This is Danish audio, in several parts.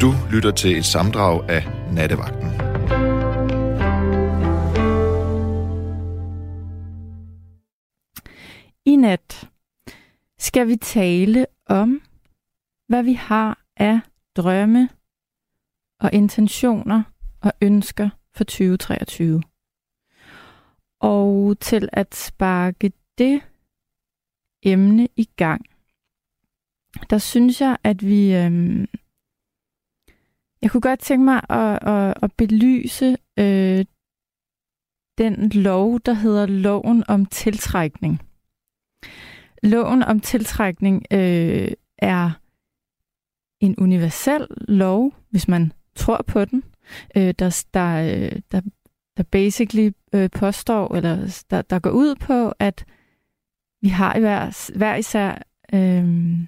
Du lytter til et samdrag af Nattevagten. I nat skal vi tale om, hvad vi har af drømme og intentioner og ønsker for 2023. Og til at sparke det emne i gang, der synes jeg, at vi... Øhm, jeg kunne godt tænke mig at, at, at belyse øh, den lov, der hedder loven om tiltrækning. Loven om tiltrækning øh, er en universel lov, hvis man tror på den, øh, der, der, der, der basically øh, påstår, eller der, der går ud på, at vi har hver, hver især øh,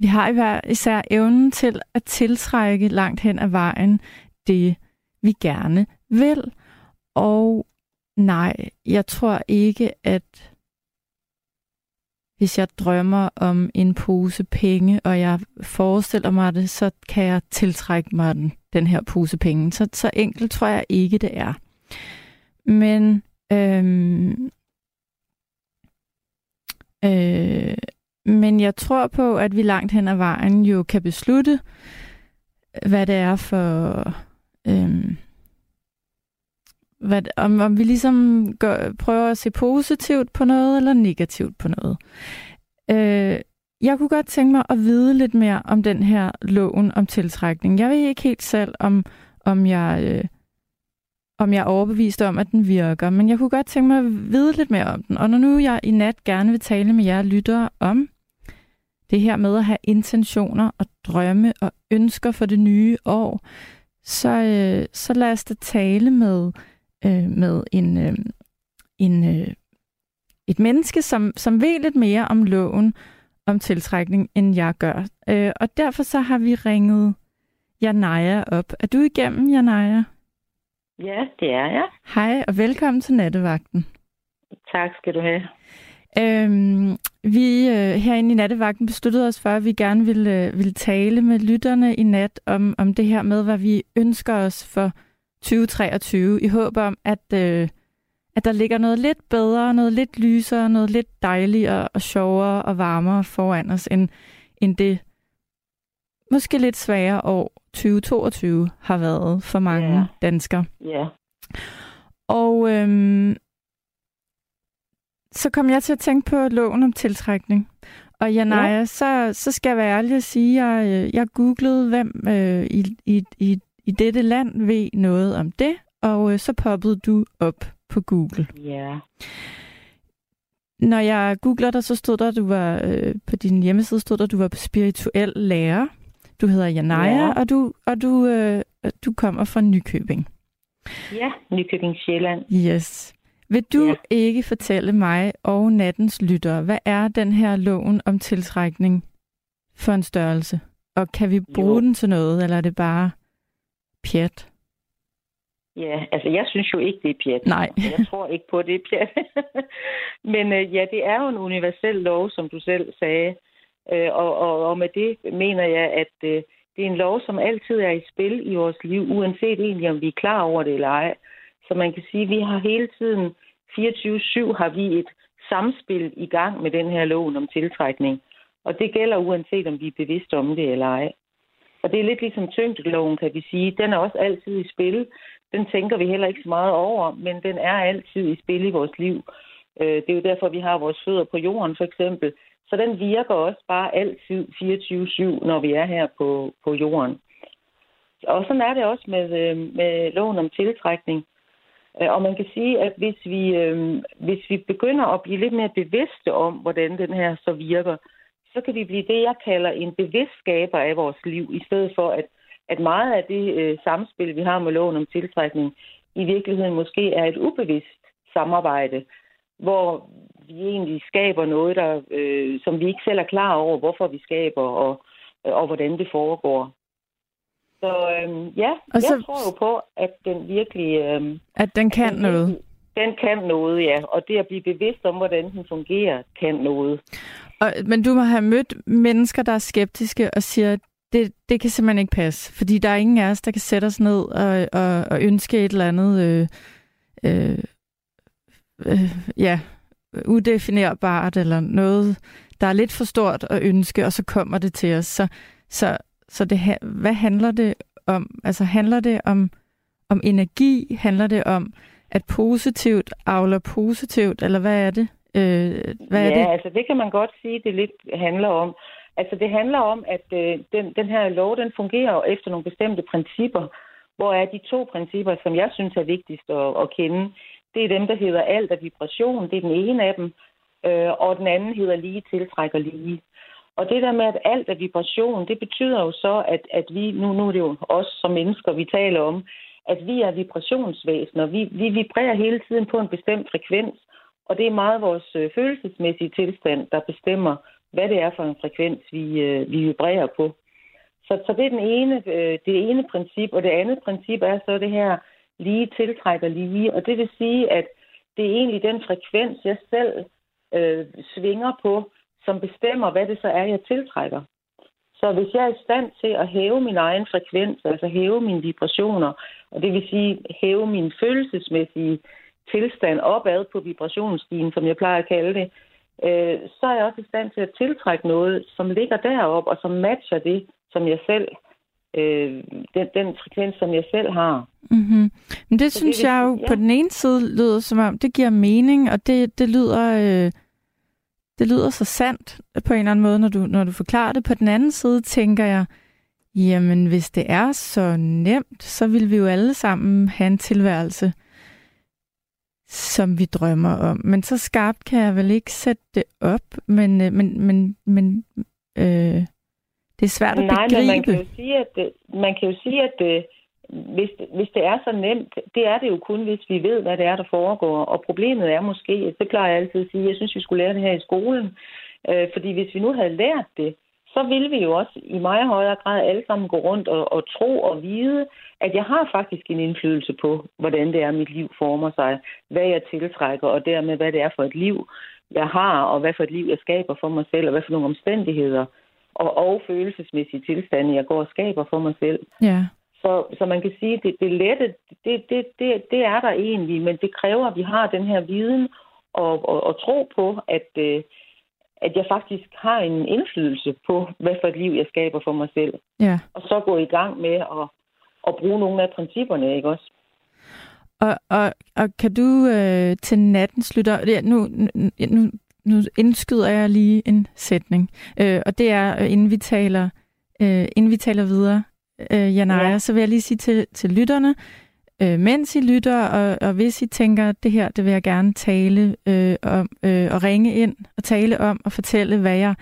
vi har i hver især evnen til at tiltrække langt hen ad vejen det, vi gerne vil. Og nej, jeg tror ikke, at hvis jeg drømmer om en pose penge, og jeg forestiller mig det, så kan jeg tiltrække mig den, den her pose penge. Så, så enkelt tror jeg ikke, det er. Men øhm, øh, men jeg tror på, at vi langt hen ad vejen jo kan beslutte, hvad det er for... Øhm, hvad, om, om vi ligesom gør, prøver at se positivt på noget, eller negativt på noget. Øh, jeg kunne godt tænke mig at vide lidt mere om den her loven om tiltrækning. Jeg ved ikke helt selv, om, om jeg... Øh, om jeg er overbevist om, at den virker, men jeg kunne godt tænke mig at vide lidt mere om den. Og når nu jeg i nat gerne vil tale med jer lyttere om det her med at have intentioner og drømme og ønsker for det nye år, så, øh, så lad os da tale med, øh, med en, øh, en, øh, et menneske, som, som ved lidt mere om loven om tiltrækning, end jeg gør. Øh, og derfor så har vi ringet Janaya op. Er du igennem, Janaya? Ja, det er jeg. Hej, og velkommen til Nattevagten. Tak skal du have. Øhm, vi øh, herinde i Nattevagten besluttede os for, at vi gerne ville, øh, ville tale med lytterne i nat om, om det her med, hvad vi ønsker os for 2023, i håb om, at, øh, at der ligger noget lidt bedre, noget lidt lysere, noget lidt dejligere og sjovere og varmere foran os, end, end det måske lidt svære år 2022 har været for mange yeah. danskere. Ja. Yeah. Og øhm, så kom jeg til at tænke på loven om tiltrækning. Og Janaya, ja. så, så skal jeg være ærlig at sige, at jeg, øh, jeg googlede, hvem øh, i, i, i, i dette land ved noget om det, og øh, så poppede du op på Google. Ja. Når jeg googler dig, så stod der, du var øh, på din hjemmeside, stod der, du var spirituel lærer. Du hedder Janaya, ja. og du, og du, øh, du kommer fra Nykøbing. Ja, Nykøbing Sjælland. Yes. Vil du ja. ikke fortælle mig og nattens lyttere, hvad er den her loven om tiltrækning for en størrelse? Og kan vi bruge jo. den til noget, eller er det bare pjat? Ja, altså jeg synes jo ikke, det er pjat. Nej. jeg tror ikke på, det er pjat. Men øh, ja, det er jo en universel lov, som du selv sagde. Øh, og, og, og med det mener jeg, at øh, det er en lov, som altid er i spil i vores liv, uanset egentlig om vi er klar over det eller ej. Så man kan sige, at vi har hele tiden 24-7 har vi et samspil i gang med den her lov om tiltrækning. Og det gælder uanset om vi er bevidste om det eller ej. Og det er lidt ligesom tyngdeloven, kan vi sige. Den er også altid i spil. Den tænker vi heller ikke så meget over, men den er altid i spil i vores liv. Øh, det er jo derfor, vi har vores fødder på jorden, for eksempel. Så den virker også bare altid 24-7, når vi er her på, på jorden. Og sådan er det også med, øh, med loven om tiltrækning. Øh, og man kan sige, at hvis vi, øh, hvis vi begynder at blive lidt mere bevidste om, hvordan den her så virker, så kan vi blive det, jeg kalder en bevidstskaber af vores liv, i stedet for, at, at meget af det øh, samspil, vi har med loven om tiltrækning, i virkeligheden måske er et ubevidst samarbejde, hvor vi egentlig skaber noget, der, øh, som vi ikke selv er klar over, hvorfor vi skaber, og, og hvordan det foregår. Så øhm, ja, og så, jeg tror jo på, at den virkelig... Øhm, at den kan at den noget. Den kan noget, ja. Og det at blive bevidst om, hvordan den fungerer, kan noget. Og, men du må have mødt mennesker, der er skeptiske og siger, det, det kan simpelthen ikke passe, fordi der er ingen af os, der kan sætte os ned og, og, og ønske et eller andet, øh, øh, øh, ja, udefinerbart, eller noget, der er lidt for stort at ønske, og så kommer det til os. Så, så, så det, hvad handler det om? Altså handler det om, om energi? Handler det om, at positivt avler positivt, eller hvad er det? Øh, hvad ja, er det? altså det kan man godt sige, det lidt handler om. Altså det handler om, at øh, den, den her lov, den fungerer efter nogle bestemte principper, hvor er de to principper, som jeg synes er vigtigst at, at kende. Det er dem, der hedder alt af vibration, det er den ene af dem, øh, og den anden hedder lige tiltrækker lige. Og det der med, at alt er vibration, det betyder jo så, at, at vi, nu, nu er det jo os som mennesker, vi taler om, at vi er vibrationsvæsener. Vi, vi vibrerer hele tiden på en bestemt frekvens, og det er meget vores øh, følelsesmæssige tilstand, der bestemmer, hvad det er for en frekvens, vi, øh, vi vibrerer på. Så, så det er den ene, øh, det ene princip, og det andet princip er så det her lige tiltrækker lige, og det vil sige, at det er egentlig den frekvens, jeg selv øh, svinger på, som bestemmer, hvad det så er, jeg tiltrækker. Så hvis jeg er i stand til at hæve min egen frekvens, altså hæve mine vibrationer, og det vil sige hæve min følelsesmæssige tilstand opad på vibrationsstigen, som jeg plejer at kalde det, øh, så er jeg også i stand til at tiltrække noget, som ligger deroppe, og som matcher det, som jeg selv øh, den, den frekvens, som jeg selv har. Mm-hmm. Men det så synes det, jeg jo ja. på den ene side lyder som om, det giver mening, og det, det lyder... Øh det lyder så sandt på en eller anden måde, når du, når du forklarer det. På den anden side tænker jeg, jamen hvis det er så nemt, så vil vi jo alle sammen have en tilværelse, som vi drømmer om. Men så skarpt kan jeg vel ikke sætte det op, men, øh, men, men, men øh, det er svært at Nej, begribe. Nej, men man kan jo sige, at, det, man kan jo sige, at det, hvis, hvis det er så nemt, det er det jo kun, hvis vi ved, hvad det er, der foregår. Og problemet er måske, det plejer jeg altid at sige, jeg synes, vi skulle lære det her i skolen. Øh, fordi hvis vi nu havde lært det, så ville vi jo også i meget højere grad alle sammen gå rundt og, og tro og vide, at jeg har faktisk en indflydelse på, hvordan det er, mit liv former sig, hvad jeg tiltrækker, og dermed, hvad det er for et liv, jeg har, og hvad for et liv, jeg skaber for mig selv, og hvad for nogle omstændigheder og, og følelsesmæssige tilstande, jeg går og skaber for mig selv. Ja. Så, så man kan sige, at det, det lette, det, det, det, det er der egentlig, men det kræver, at vi har den her viden og, og, og tro på, at, øh, at jeg faktisk har en indflydelse på, hvad for et liv jeg skaber for mig selv. Ja. Og så gå i gang med at, at bruge nogle af principperne, ikke også? Og, og, og kan du øh, til natten slutte... Ja, nu, nu, nu indskyder jeg lige en sætning, øh, og det er, øh, inden vi taler, øh, inden vi taler videre, øh, Janaya, ja. så vil jeg lige sige til, til lytterne, øh, mens I lytter, og, og hvis I tænker, at det her, det vil jeg gerne tale øh, om, øh, og ringe ind og tale om, og fortælle, hvad jeg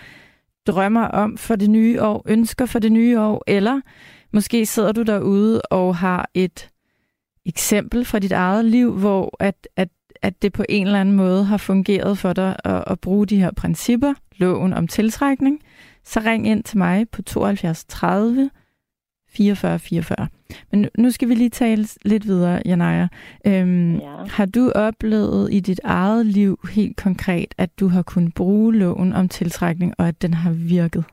drømmer om for det nye år, ønsker for det nye år, eller måske sidder du derude og har et eksempel fra dit eget liv, hvor at, at, at det på en eller anden måde har fungeret for dig at, at bruge de her principper, loven om tiltrækning, så ring ind til mig på 72 30 44 44. Men nu skal vi lige tale lidt videre, Janaya. Øhm, ja. Har du oplevet i dit eget liv helt konkret, at du har kunnet bruge loven om tiltrækning, og at den har virket?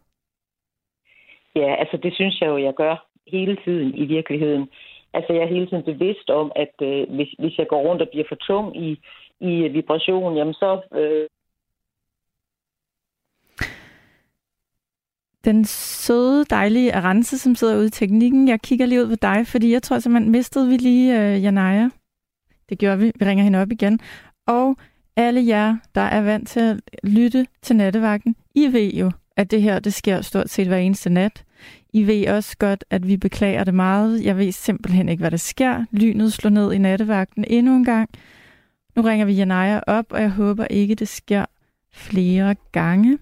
Ja, altså det synes jeg jo, jeg gør hele tiden i virkeligheden. Altså jeg er hele tiden bevidst om, at øh, hvis, hvis jeg går rundt og bliver for tung i, i øh, vibration, jamen så øh, den søde, dejlige Arance, som sidder ude i teknikken. Jeg kigger lige ud på dig, fordi jeg tror simpelthen, mistede vi lige øh, Janaya. Det gjorde vi. Vi ringer hende op igen. Og alle jer, der er vant til at lytte til nattevagten, I ved jo, at det her, det sker stort set hver eneste nat. I ved også godt, at vi beklager det meget. Jeg ved simpelthen ikke, hvad der sker. Lynet slår ned i nattevagten endnu en gang. Nu ringer vi Janaya op, og jeg håber ikke, det sker flere gange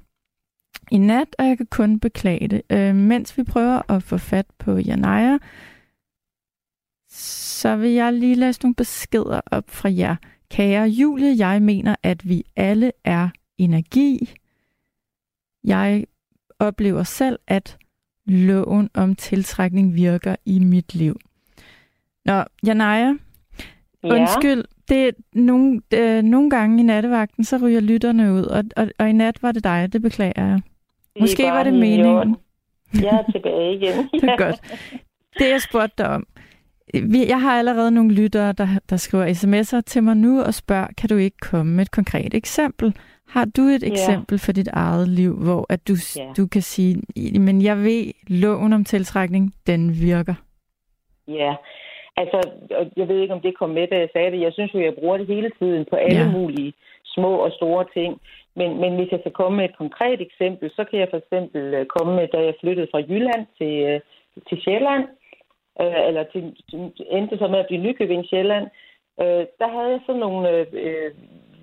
i nat, og jeg kan kun beklage det. Øh, mens vi prøver at få fat på Janaya, så vil jeg lige læse nogle beskeder op fra jer. Kære Julie, jeg mener, at vi alle er energi. Jeg oplever selv, at loven om tiltrækning virker i mit liv. Nå, Janaya, ja. undskyld, det nogle, øh, nogle gange i nattevagten, så ryger lytterne ud, og, og, og i nat var det dig, det beklager jeg. Måske var det meningen. Jeg er tilbage igen. det er godt. Det, jeg spurgte dig om. Jeg har allerede nogle lyttere, der, der skriver sms'er til mig nu og spørger, kan du ikke komme med et konkret eksempel? Har du et ja. eksempel for dit eget liv, hvor at du, ja. du kan sige, men jeg ved, loven om tiltrækning, den virker? Ja, altså, jeg ved ikke, om det kom med, da jeg sagde det. Jeg synes jo, jeg bruger det hele tiden på alle ja. mulige små og store ting. Men, men hvis jeg skal komme med et konkret eksempel, så kan jeg for eksempel øh, komme med, da jeg flyttede fra Jylland til, øh, til Sjælland, øh, eller til, endte så med at blive Nykøbing Sjælland, øh, der havde jeg sådan nogle øh,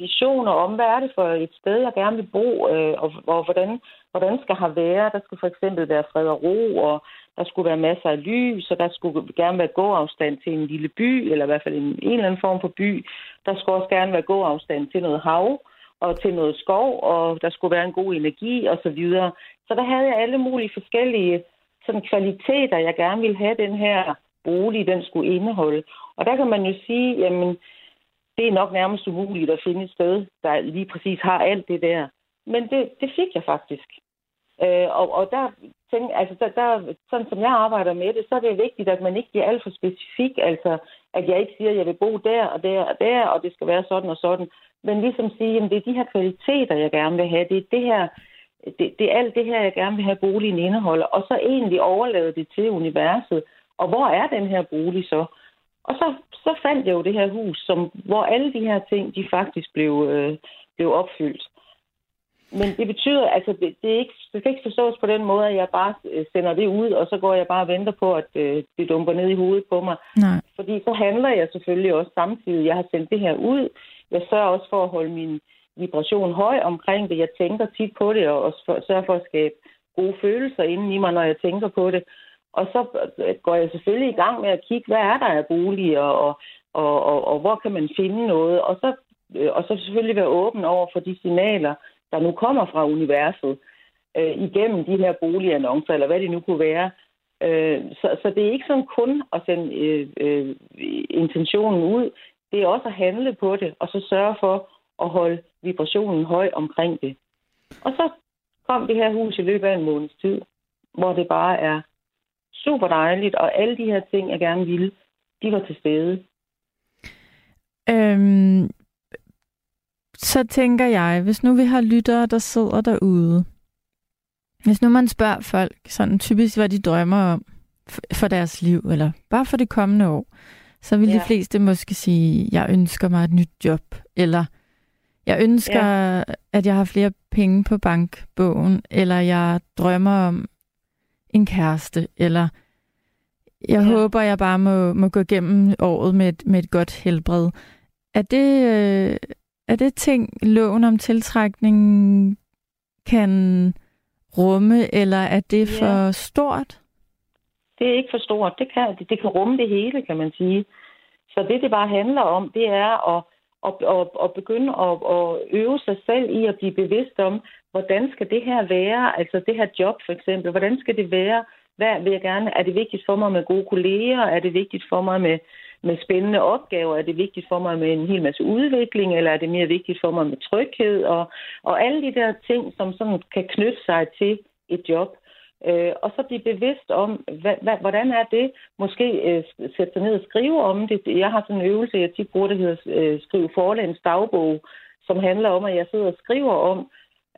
visioner om, hvad er det for et sted, jeg gerne vil bo, øh, og, og hvordan, hvordan skal have være. Der skulle for eksempel være fred og ro, og der skulle være masser af lys, og der skulle gerne være gåafstand til en lille by, eller i hvert fald en, en eller anden form for by. Der skulle også gerne være gåafstand til noget hav og til noget skov, og der skulle være en god energi osv. Så, videre. så der havde jeg alle mulige forskellige sådan kvaliteter, jeg gerne ville have den her bolig, den skulle indeholde. Og der kan man jo sige, jamen, det er nok nærmest umuligt at finde et sted, der lige præcis har alt det der. Men det, det fik jeg faktisk. Øh, og, og der tænk, altså der, der, sådan som jeg arbejder med det, så er det vigtigt, at man ikke bliver alt for specifik. Altså, at jeg ikke siger, at jeg vil bo der og der og der, og det skal være sådan og sådan. Men ligesom sige, at det er de her kvaliteter, jeg gerne vil have. Det er det her, det, det er alt det her, jeg gerne vil have, boligen indeholder. Og så egentlig overlade det til universet. Og hvor er den her bolig så? Og så, så fandt jeg jo det her hus, som, hvor alle de her ting, de faktisk blev, øh, blev opfyldt. Men det betyder, altså det, det, er ikke, det kan ikke forstås på den måde, at jeg bare øh, sender det ud, og så går jeg bare og venter på, at øh, det dumper ned i hovedet på mig. Nej. Fordi så handler jeg selvfølgelig også samtidig. Jeg har sendt det her ud. Jeg sørger også for at holde min vibration høj omkring det. Jeg tænker tit på det, og sørger for at skabe gode følelser inden i mig, når jeg tænker på det. Og så går jeg selvfølgelig i gang med at kigge, hvad er der af boliger, og, og, og, og hvor kan man finde noget. Og så, øh, og så selvfølgelig være åben over for de signaler, der nu kommer fra universet øh, igennem de her boligannoncer, eller hvad det nu kunne være. Øh, så, så det er ikke sådan kun at sende øh, øh, intentionen ud. Det er også at handle på det, og så sørge for at holde vibrationen høj omkring det. Og så kom det her hus i løbet af en måneds tid, hvor det bare er super dejligt, og alle de her ting, jeg gerne ville, de var til stede. Øhm, så tænker jeg, hvis nu vi har lyttere, der sidder derude, hvis nu man spørger folk sådan typisk, hvad de drømmer om for deres liv, eller bare for det kommende år, så vil ja. de fleste måske sige, jeg ønsker mig et nyt job, eller jeg ønsker, ja. at jeg har flere penge på bankbogen, eller jeg drømmer om en kæreste, eller jeg ja. håber, jeg bare må, må gå igennem året med et, med et godt helbred. Er det, øh, er det ting, loven om tiltrækning kan rumme, eller er det ja. for stort? Det er ikke for stort. Det kan, det, det kan rumme det hele, kan man sige. Så det, det bare handler om, det er at, og, og, og begynde at, og øve sig selv i at blive bevidst om, hvordan skal det her være, altså det her job for eksempel, hvordan skal det være, hvad vil jeg gerne, er det vigtigt for mig med gode kolleger, er det vigtigt for mig med, med spændende opgaver, er det vigtigt for mig med en hel masse udvikling, eller er det mere vigtigt for mig med tryghed, og, og alle de der ting, som sådan kan knytte sig til et job. Øh, og så blive bevidst om, hvad, hvad, hvordan er det? Måske øh, sætte sig ned og skrive om det. Jeg har sådan en øvelse, jeg tit bruger, der hedder øh, skrive forlæns dagbog, som handler om, at jeg sidder og skriver om,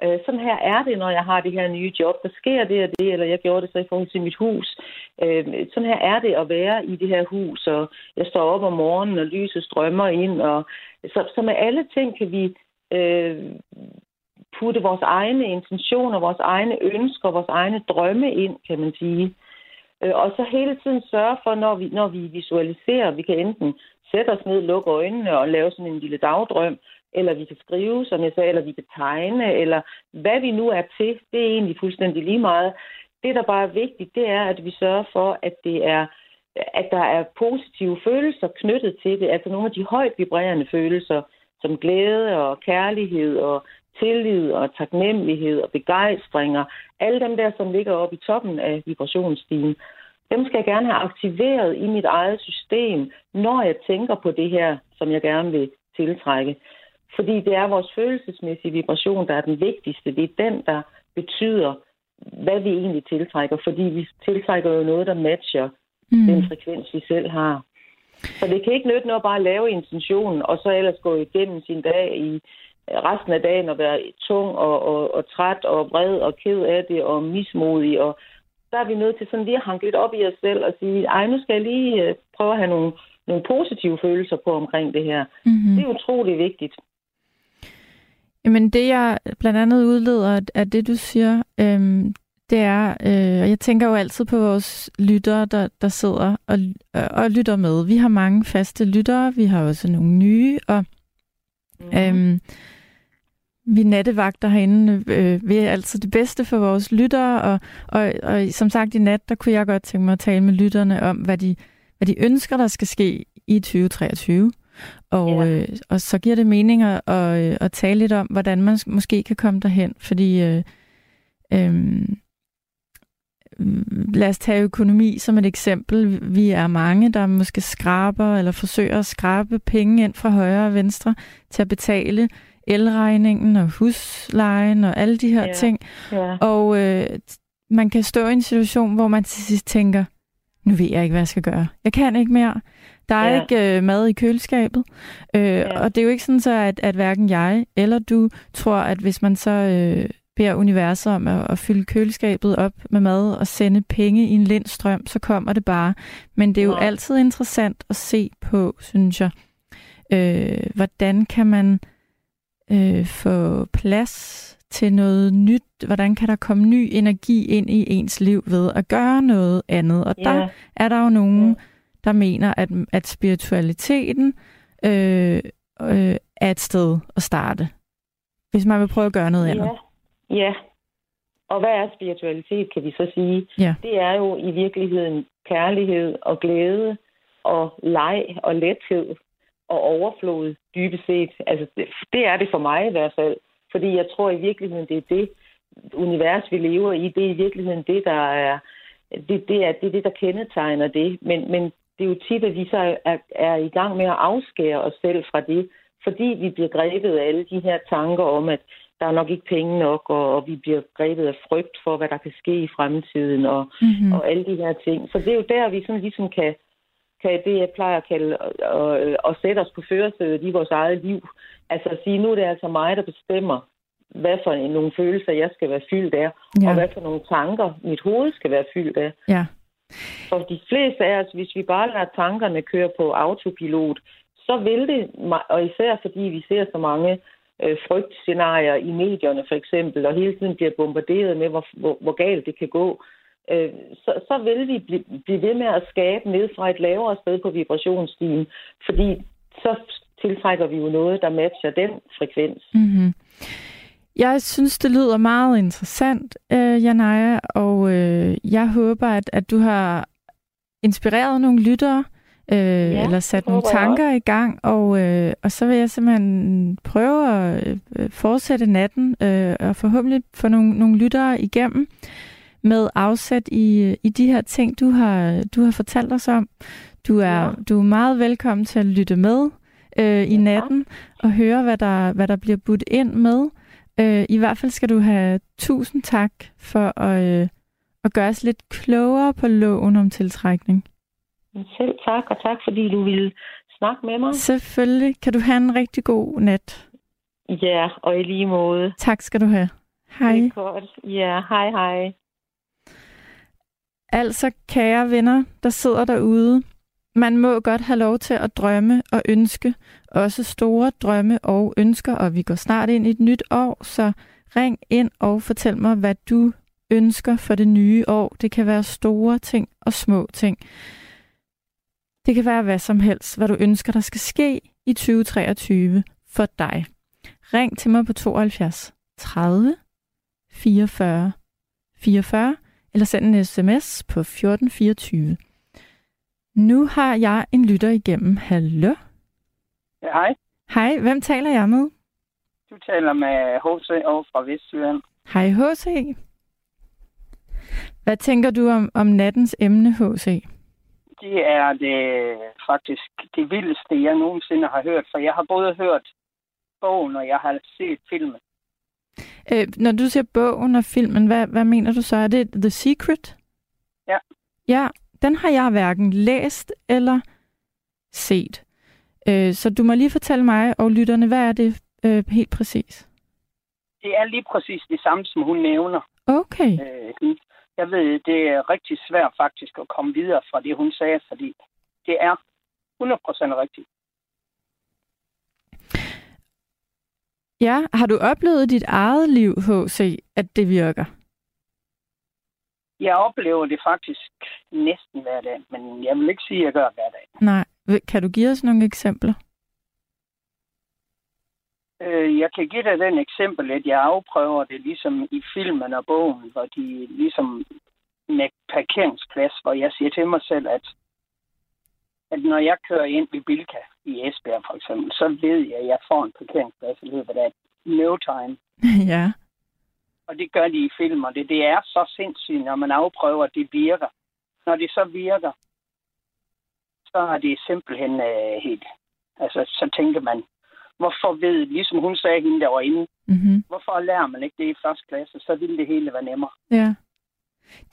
øh, sådan her er det, når jeg har det her nye job. Der sker det og det, eller jeg gjorde det så i forhold til mit hus. Øh, sådan her er det at være i det her hus, og jeg står op om morgenen, og lyset strømmer ind. Og, så, så med alle ting kan vi øh, putte vores egne intentioner, vores egne ønsker, vores egne drømme ind, kan man sige. Øh, og så hele tiden sørge for, når vi, når vi visualiserer, vi kan enten sætte os ned, lukke øjnene og lave sådan en lille dagdrøm, eller vi kan skrive, som jeg sagde, eller vi kan tegne, eller hvad vi nu er til, det er egentlig fuldstændig lige meget. Det, der bare er vigtigt, det er, at vi sørger for, at det er at der er positive følelser knyttet til det, altså nogle af de højt vibrerende følelser, som glæde og kærlighed og tillid og taknemmelighed og begejstringer, alle dem der, som ligger oppe i toppen af vibrationsstigen, dem skal jeg gerne have aktiveret i mit eget system, når jeg tænker på det her, som jeg gerne vil tiltrække. Fordi det er vores følelsesmæssige vibration, der er den vigtigste. Det er den, der betyder hvad vi egentlig tiltrækker, fordi vi tiltrækker jo noget, der matcher mm. den frekvens, vi selv har. Så det kan ikke nytte noget bare at lave intentionen, og så ellers gå igennem sin dag i resten af dagen og være tung og, og, og træt og vred og ked af det og mismodig. Og der er vi nødt til sådan lige at hanke lidt op i os selv og sige, ej, nu skal jeg lige øh, prøve at have nogle, nogle positive følelser på omkring det her. Mm-hmm. Det er utrolig vigtigt. Jamen det, jeg blandt andet udleder af det, du siger, øhm, det er, øh, jeg tænker jo altid på vores lyttere, der, der sidder og, øh, og lytter med. Vi har mange faste lyttere, vi har også nogle nye, og mm. øhm, vi nattevagter herinde øh, vil altid det bedste for vores lyttere, og, og, og som sagt i nat, der kunne jeg godt tænke mig at tale med lytterne om, hvad de, hvad de ønsker, der skal ske i 2023. Og, ja. øh, og så giver det mening at, at, at tale lidt om, hvordan man måske kan komme derhen, fordi øh, øh, lad os tage økonomi som et eksempel. Vi er mange, der måske skraber eller forsøger at skrabe penge ind fra højre og venstre til at betale elregningen og huslejen og alle de her ja. ting. Ja. Og øh, man kan stå i en situation, hvor man til sidst tænker, nu ved jeg ikke, hvad jeg skal gøre. Jeg kan ikke mere. Der er ja. ikke øh, mad i køleskabet. Øh, ja. Og det er jo ikke sådan så, at, at hverken jeg eller du tror, at hvis man så øh, beder universet om at, at fylde køleskabet op med mad og sende penge i en lindstrøm, så kommer det bare. Men det er jo ja. altid interessant at se på, synes jeg, øh, hvordan kan man øh, få plads til noget nyt? Hvordan kan der komme ny energi ind i ens liv ved at gøre noget andet? Og ja. der er der jo nogen, der mener, at, at spiritualiteten øh, øh, er et sted at starte, hvis man vil prøve at gøre noget andet. Ja. ja. Og hvad er spiritualitet, kan vi så sige? Ja. Det er jo i virkeligheden kærlighed og glæde og leg og lethed og overflod dybest set. Altså, det, det er det for mig i hvert fald. Fordi jeg tror i virkeligheden, det er det univers, vi lever i. Det er i virkeligheden det, der er det, det, er, det, er det der kendetegner det. Men, men det er jo tit, at vi så er, er i gang med at afskære os selv fra det, fordi vi bliver grebet af alle de her tanker om, at der er nok ikke penge nok, og, og vi bliver grebet af frygt for, hvad der kan ske i fremtiden, og, mm-hmm. og alle de her ting. Så det er jo der, vi sådan ligesom kan, kan det, jeg plejer at kalde, at, at sætte os på førersædet i vores eget liv. Altså at sige, nu er det altså mig, der bestemmer, hvad for nogle følelser, jeg skal være fyldt af, ja. og hvad for nogle tanker, mit hoved skal være fyldt af. Ja. For de fleste af os, hvis vi bare lader tankerne køre på autopilot, så vil det, og især fordi vi ser så mange øh, frygtscenarier i medierne for eksempel, og hele tiden bliver bombarderet med, hvor, hvor, hvor galt det kan gå, øh, så, så vil vi blive, blive ved med at skabe ned fra et lavere sted på vibrationsstigen, fordi så tiltrækker vi jo noget, der matcher den frekvens. Mm-hmm. Jeg synes, det lyder meget interessant, øh, Janaya, og øh, jeg håber, at, at du har inspireret nogle lyttere, øh, ja, eller sat nogle tanker i gang, og, øh, og så vil jeg simpelthen prøve at øh, fortsætte natten, øh, og forhåbentlig få nogle, nogle lyttere igennem med afsæt i, i de her ting, du har, du har fortalt os om. Du er, ja. du er meget velkommen til at lytte med øh, i natten og høre, hvad der, hvad der bliver budt ind med. Øh, I hvert fald skal du have tusind tak for at, øh, at gøre os lidt klogere på loven om tiltrækning. Selv tak, og tak fordi du ville snakke med mig. Selvfølgelig. Kan du have en rigtig god nat. Ja, og i lige måde. Tak skal du have. Hej. Det er godt. Ja, hej hej. Altså, kære venner, der sidder derude, man må godt have lov til at drømme og ønske, også store drømme og ønsker, og vi går snart ind i et nyt år, så ring ind og fortæl mig, hvad du ønsker for det nye år. Det kan være store ting og små ting. Det kan være hvad som helst, hvad du ønsker, der skal ske i 2023 for dig. Ring til mig på 72 30 44 44 eller send en sms på 1424. Nu har jeg en lytter igennem. Hallo? Ja, hej. Hej, hvem taler jeg med? Du taler med H.C. over fra Vestjylland. Hej H.C. Hvad tænker du om, om nattens emne, H.C.? Det er det faktisk det vildeste, jeg nogensinde har hørt, for jeg har både hørt bogen, og jeg har set filmen. Øh, når du siger bogen og filmen, hvad, hvad mener du så? Er det The Secret? Ja. Ja, den har jeg hverken læst eller set. Øh, så du må lige fortælle mig og lytterne, hvad er det øh, helt præcis? Det er lige præcis det samme, som hun nævner. Okay. Øh, jeg ved, det er rigtig svært faktisk at komme videre fra det, hun sagde, fordi det er 100% rigtigt. Ja, har du oplevet dit eget liv, H.C., at det virker? Jeg oplever det faktisk næsten hver dag, men jeg vil ikke sige, at jeg gør det hver dag. Nej. Kan du give os nogle eksempler? Øh, jeg kan give dig den eksempel, at jeg afprøver det ligesom i filmen og bogen, hvor de ligesom med parkeringsplads, hvor jeg siger til mig selv, at, at når jeg kører ind ved Bilka i Esbjerg for eksempel, så ved jeg, at jeg får en parkeringsplads i løbet af no time. ja. Og det gør de i film, og det, det er så sindssygt, når man afprøver, at det virker. Når det så virker, så er det simpelthen øh, helt... Altså, så tænker man, hvorfor ved, ligesom hun sagde hende der var inde, mm-hmm. hvorfor lærer man ikke det i første klasse, så ville det hele være nemmere. Ja.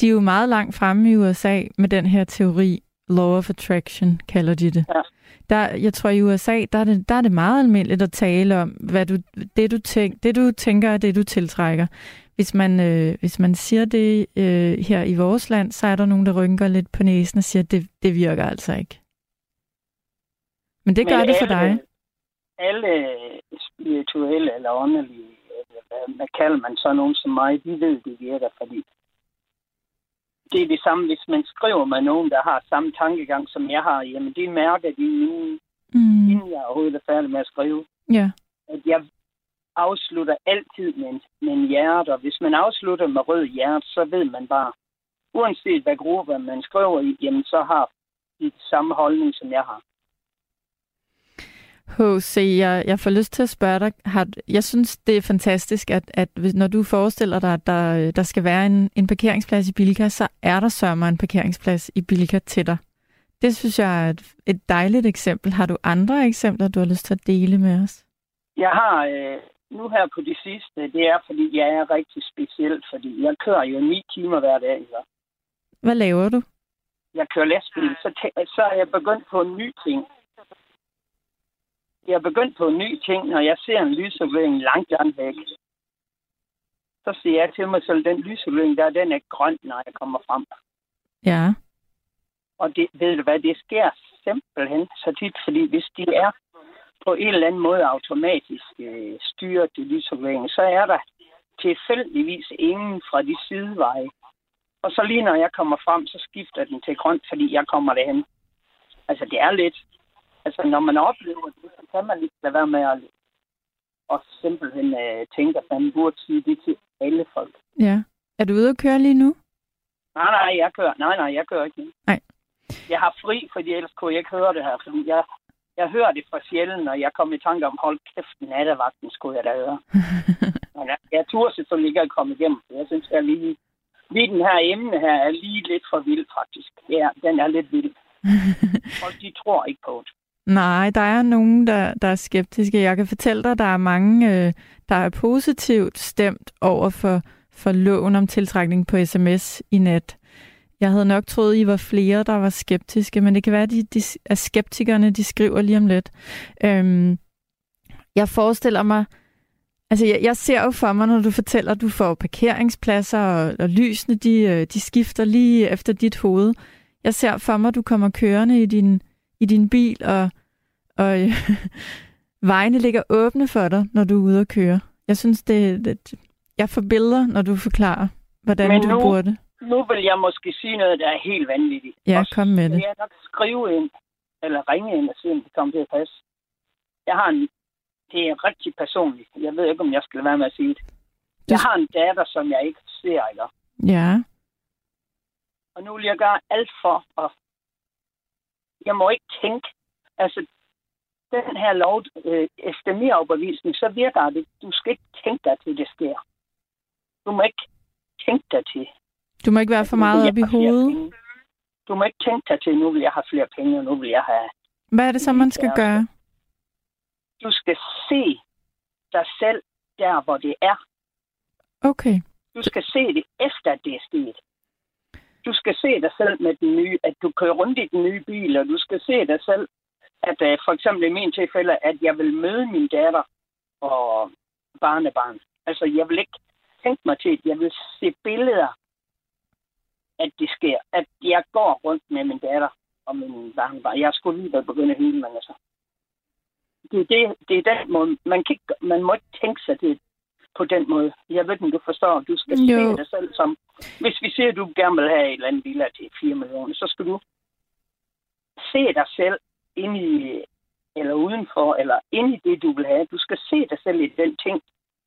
De er jo meget langt fremme i USA med den her teori, Law of Attraction kalder de det. Ja. Der, jeg tror i USA, der er, det, der er det meget almindeligt at tale om, hvad du, det, du tænk, det du tænker er det, du tiltrækker. Hvis man, øh, hvis man siger det øh, her i vores land, så er der nogen, der rynker lidt på næsen og siger, at det, det virker altså ikke. Men det Men gør det for alle, dig. Alle spirituelle eller åndelige, hvad kalder man så nogen som mig, de ved, det virker, fordi det er det samme, hvis man skriver med nogen, der har samme tankegang, som jeg har. Jamen, det mærker de nu, mm. inden jeg overhovedet er færdig med at skrive. Ja. At jeg afslutter altid med en, med en hjerte, og hvis man afslutter med rød hjerte, så ved man bare, uanset hvad gruppe man skriver i, jamen så har de samme holdning, som jeg har. H.C., jeg, jeg får lyst til at spørge dig. Har, jeg synes, det er fantastisk, at, at når du forestiller dig, at der, der skal være en, en parkeringsplads i Bilka, så er der sørger en parkeringsplads i Bilka til dig. Det synes jeg er et, et dejligt eksempel. Har du andre eksempler, du har lyst til at dele med os? Jeg har øh, nu her på det sidste, det er, fordi jeg er rigtig speciel, fordi jeg kører jo ni timer hver dag. Så. Hvad laver du? Jeg kører lastbil, så, så er jeg begyndt på en ny ting jeg er begyndt på en ny ting, når jeg ser en lysovering langt, langt væk. Så siger jeg til mig selv, den lysovering der, den er grøn, når jeg kommer frem. Ja. Og det, ved du hvad, det sker simpelthen så tit, fordi hvis de er på en eller anden måde automatisk øh, styret til lysoveringen, så er der tilfældigvis ingen fra de sideveje. Og så lige når jeg kommer frem, så skifter den til grønt, fordi jeg kommer derhen. Altså, det er lidt altså, når man oplever det, så kan man ikke lade være med at og simpelthen uh, tænke, at man burde sige det til alle folk. Ja. Er du ude at køre lige nu? Nej, nej, jeg kører. Nej, nej, jeg kører ikke. Nej. Jeg har fri, fordi ellers kunne jeg ikke høre det her. Fordi jeg, jeg hører det fra sjældent, og jeg kommer i tanke om, hold kæft, nattevagten skulle jeg da høre. Men jeg, jeg turde selvfølgelig ikke at komme igennem. Jeg synes, jeg lige, lige den her emne her er lige lidt for vild, faktisk. Ja, den er lidt vild. Folk, de tror ikke på det. Nej, der er nogen, der, der er skeptiske. Jeg kan fortælle dig, der er mange, øh, der er positivt stemt over for, for loven om tiltrækning på sms i net. Jeg havde nok troet, I var flere, der var skeptiske, men det kan være, at, de, de, at skeptikerne de skriver lige om lidt. Øhm, jeg forestiller mig, altså jeg, jeg ser jo for mig, når du fortæller, at du får parkeringspladser, og, og lysene de, øh, de skifter lige efter dit hoved. Jeg ser for mig, at du kommer kørende i din, i din bil, og og øh, vejene ligger åbne for dig, når du er ude at køre. Jeg synes, det, det jeg får billeder, når du forklarer, hvordan Men du nu, bruger det. Nu vil jeg måske sige noget, der er helt vanvittigt. Ja, kom med det. Jeg nok skrive ind, eller ringe ind og se, om det kommer til at passe. Jeg har en, det er rigtig personligt. Jeg ved ikke, om jeg skal være med at sige det. Jeg har en datter, som jeg ikke ser, ikke? Ja. Og nu vil jeg gøre alt for at... Jeg må ikke tænke... Altså, den her lov, øh, efter min overbevisning, så virker det. Du skal ikke tænke dig til, det sker. Du må ikke tænke dig til. Du må ikke være for meget op i hovedet. Du må ikke tænke dig til, nu vil jeg have flere penge, og nu vil jeg have... Hvad er det så, man skal gøre? Du skal se dig selv der, hvor det er. Okay. Du skal se det efter, det er sket. Du skal se dig selv med den nye, at du kører rundt i den nye bil, og du skal se dig selv, at uh, for eksempel i min tilfælde, at jeg vil møde min datter og barnebarn. Altså, jeg vil ikke tænke mig til, at jeg vil se billeder, at det sker. At jeg går rundt med min datter og min barnebarn. Jeg skulle lige være begyndt at hyle, men altså. Det er, det, det er den måde. Man, kan ikke, man må ikke tænke sig det på den måde. Jeg ved ikke, du forstår. Du skal Jo. se dig selv som... Hvis vi siger, at du gerne vil have et eller andet villa til 4 millioner, så skal du se dig selv ind i, eller udenfor, eller ind i det, du vil have. Du skal se dig selv i den ting,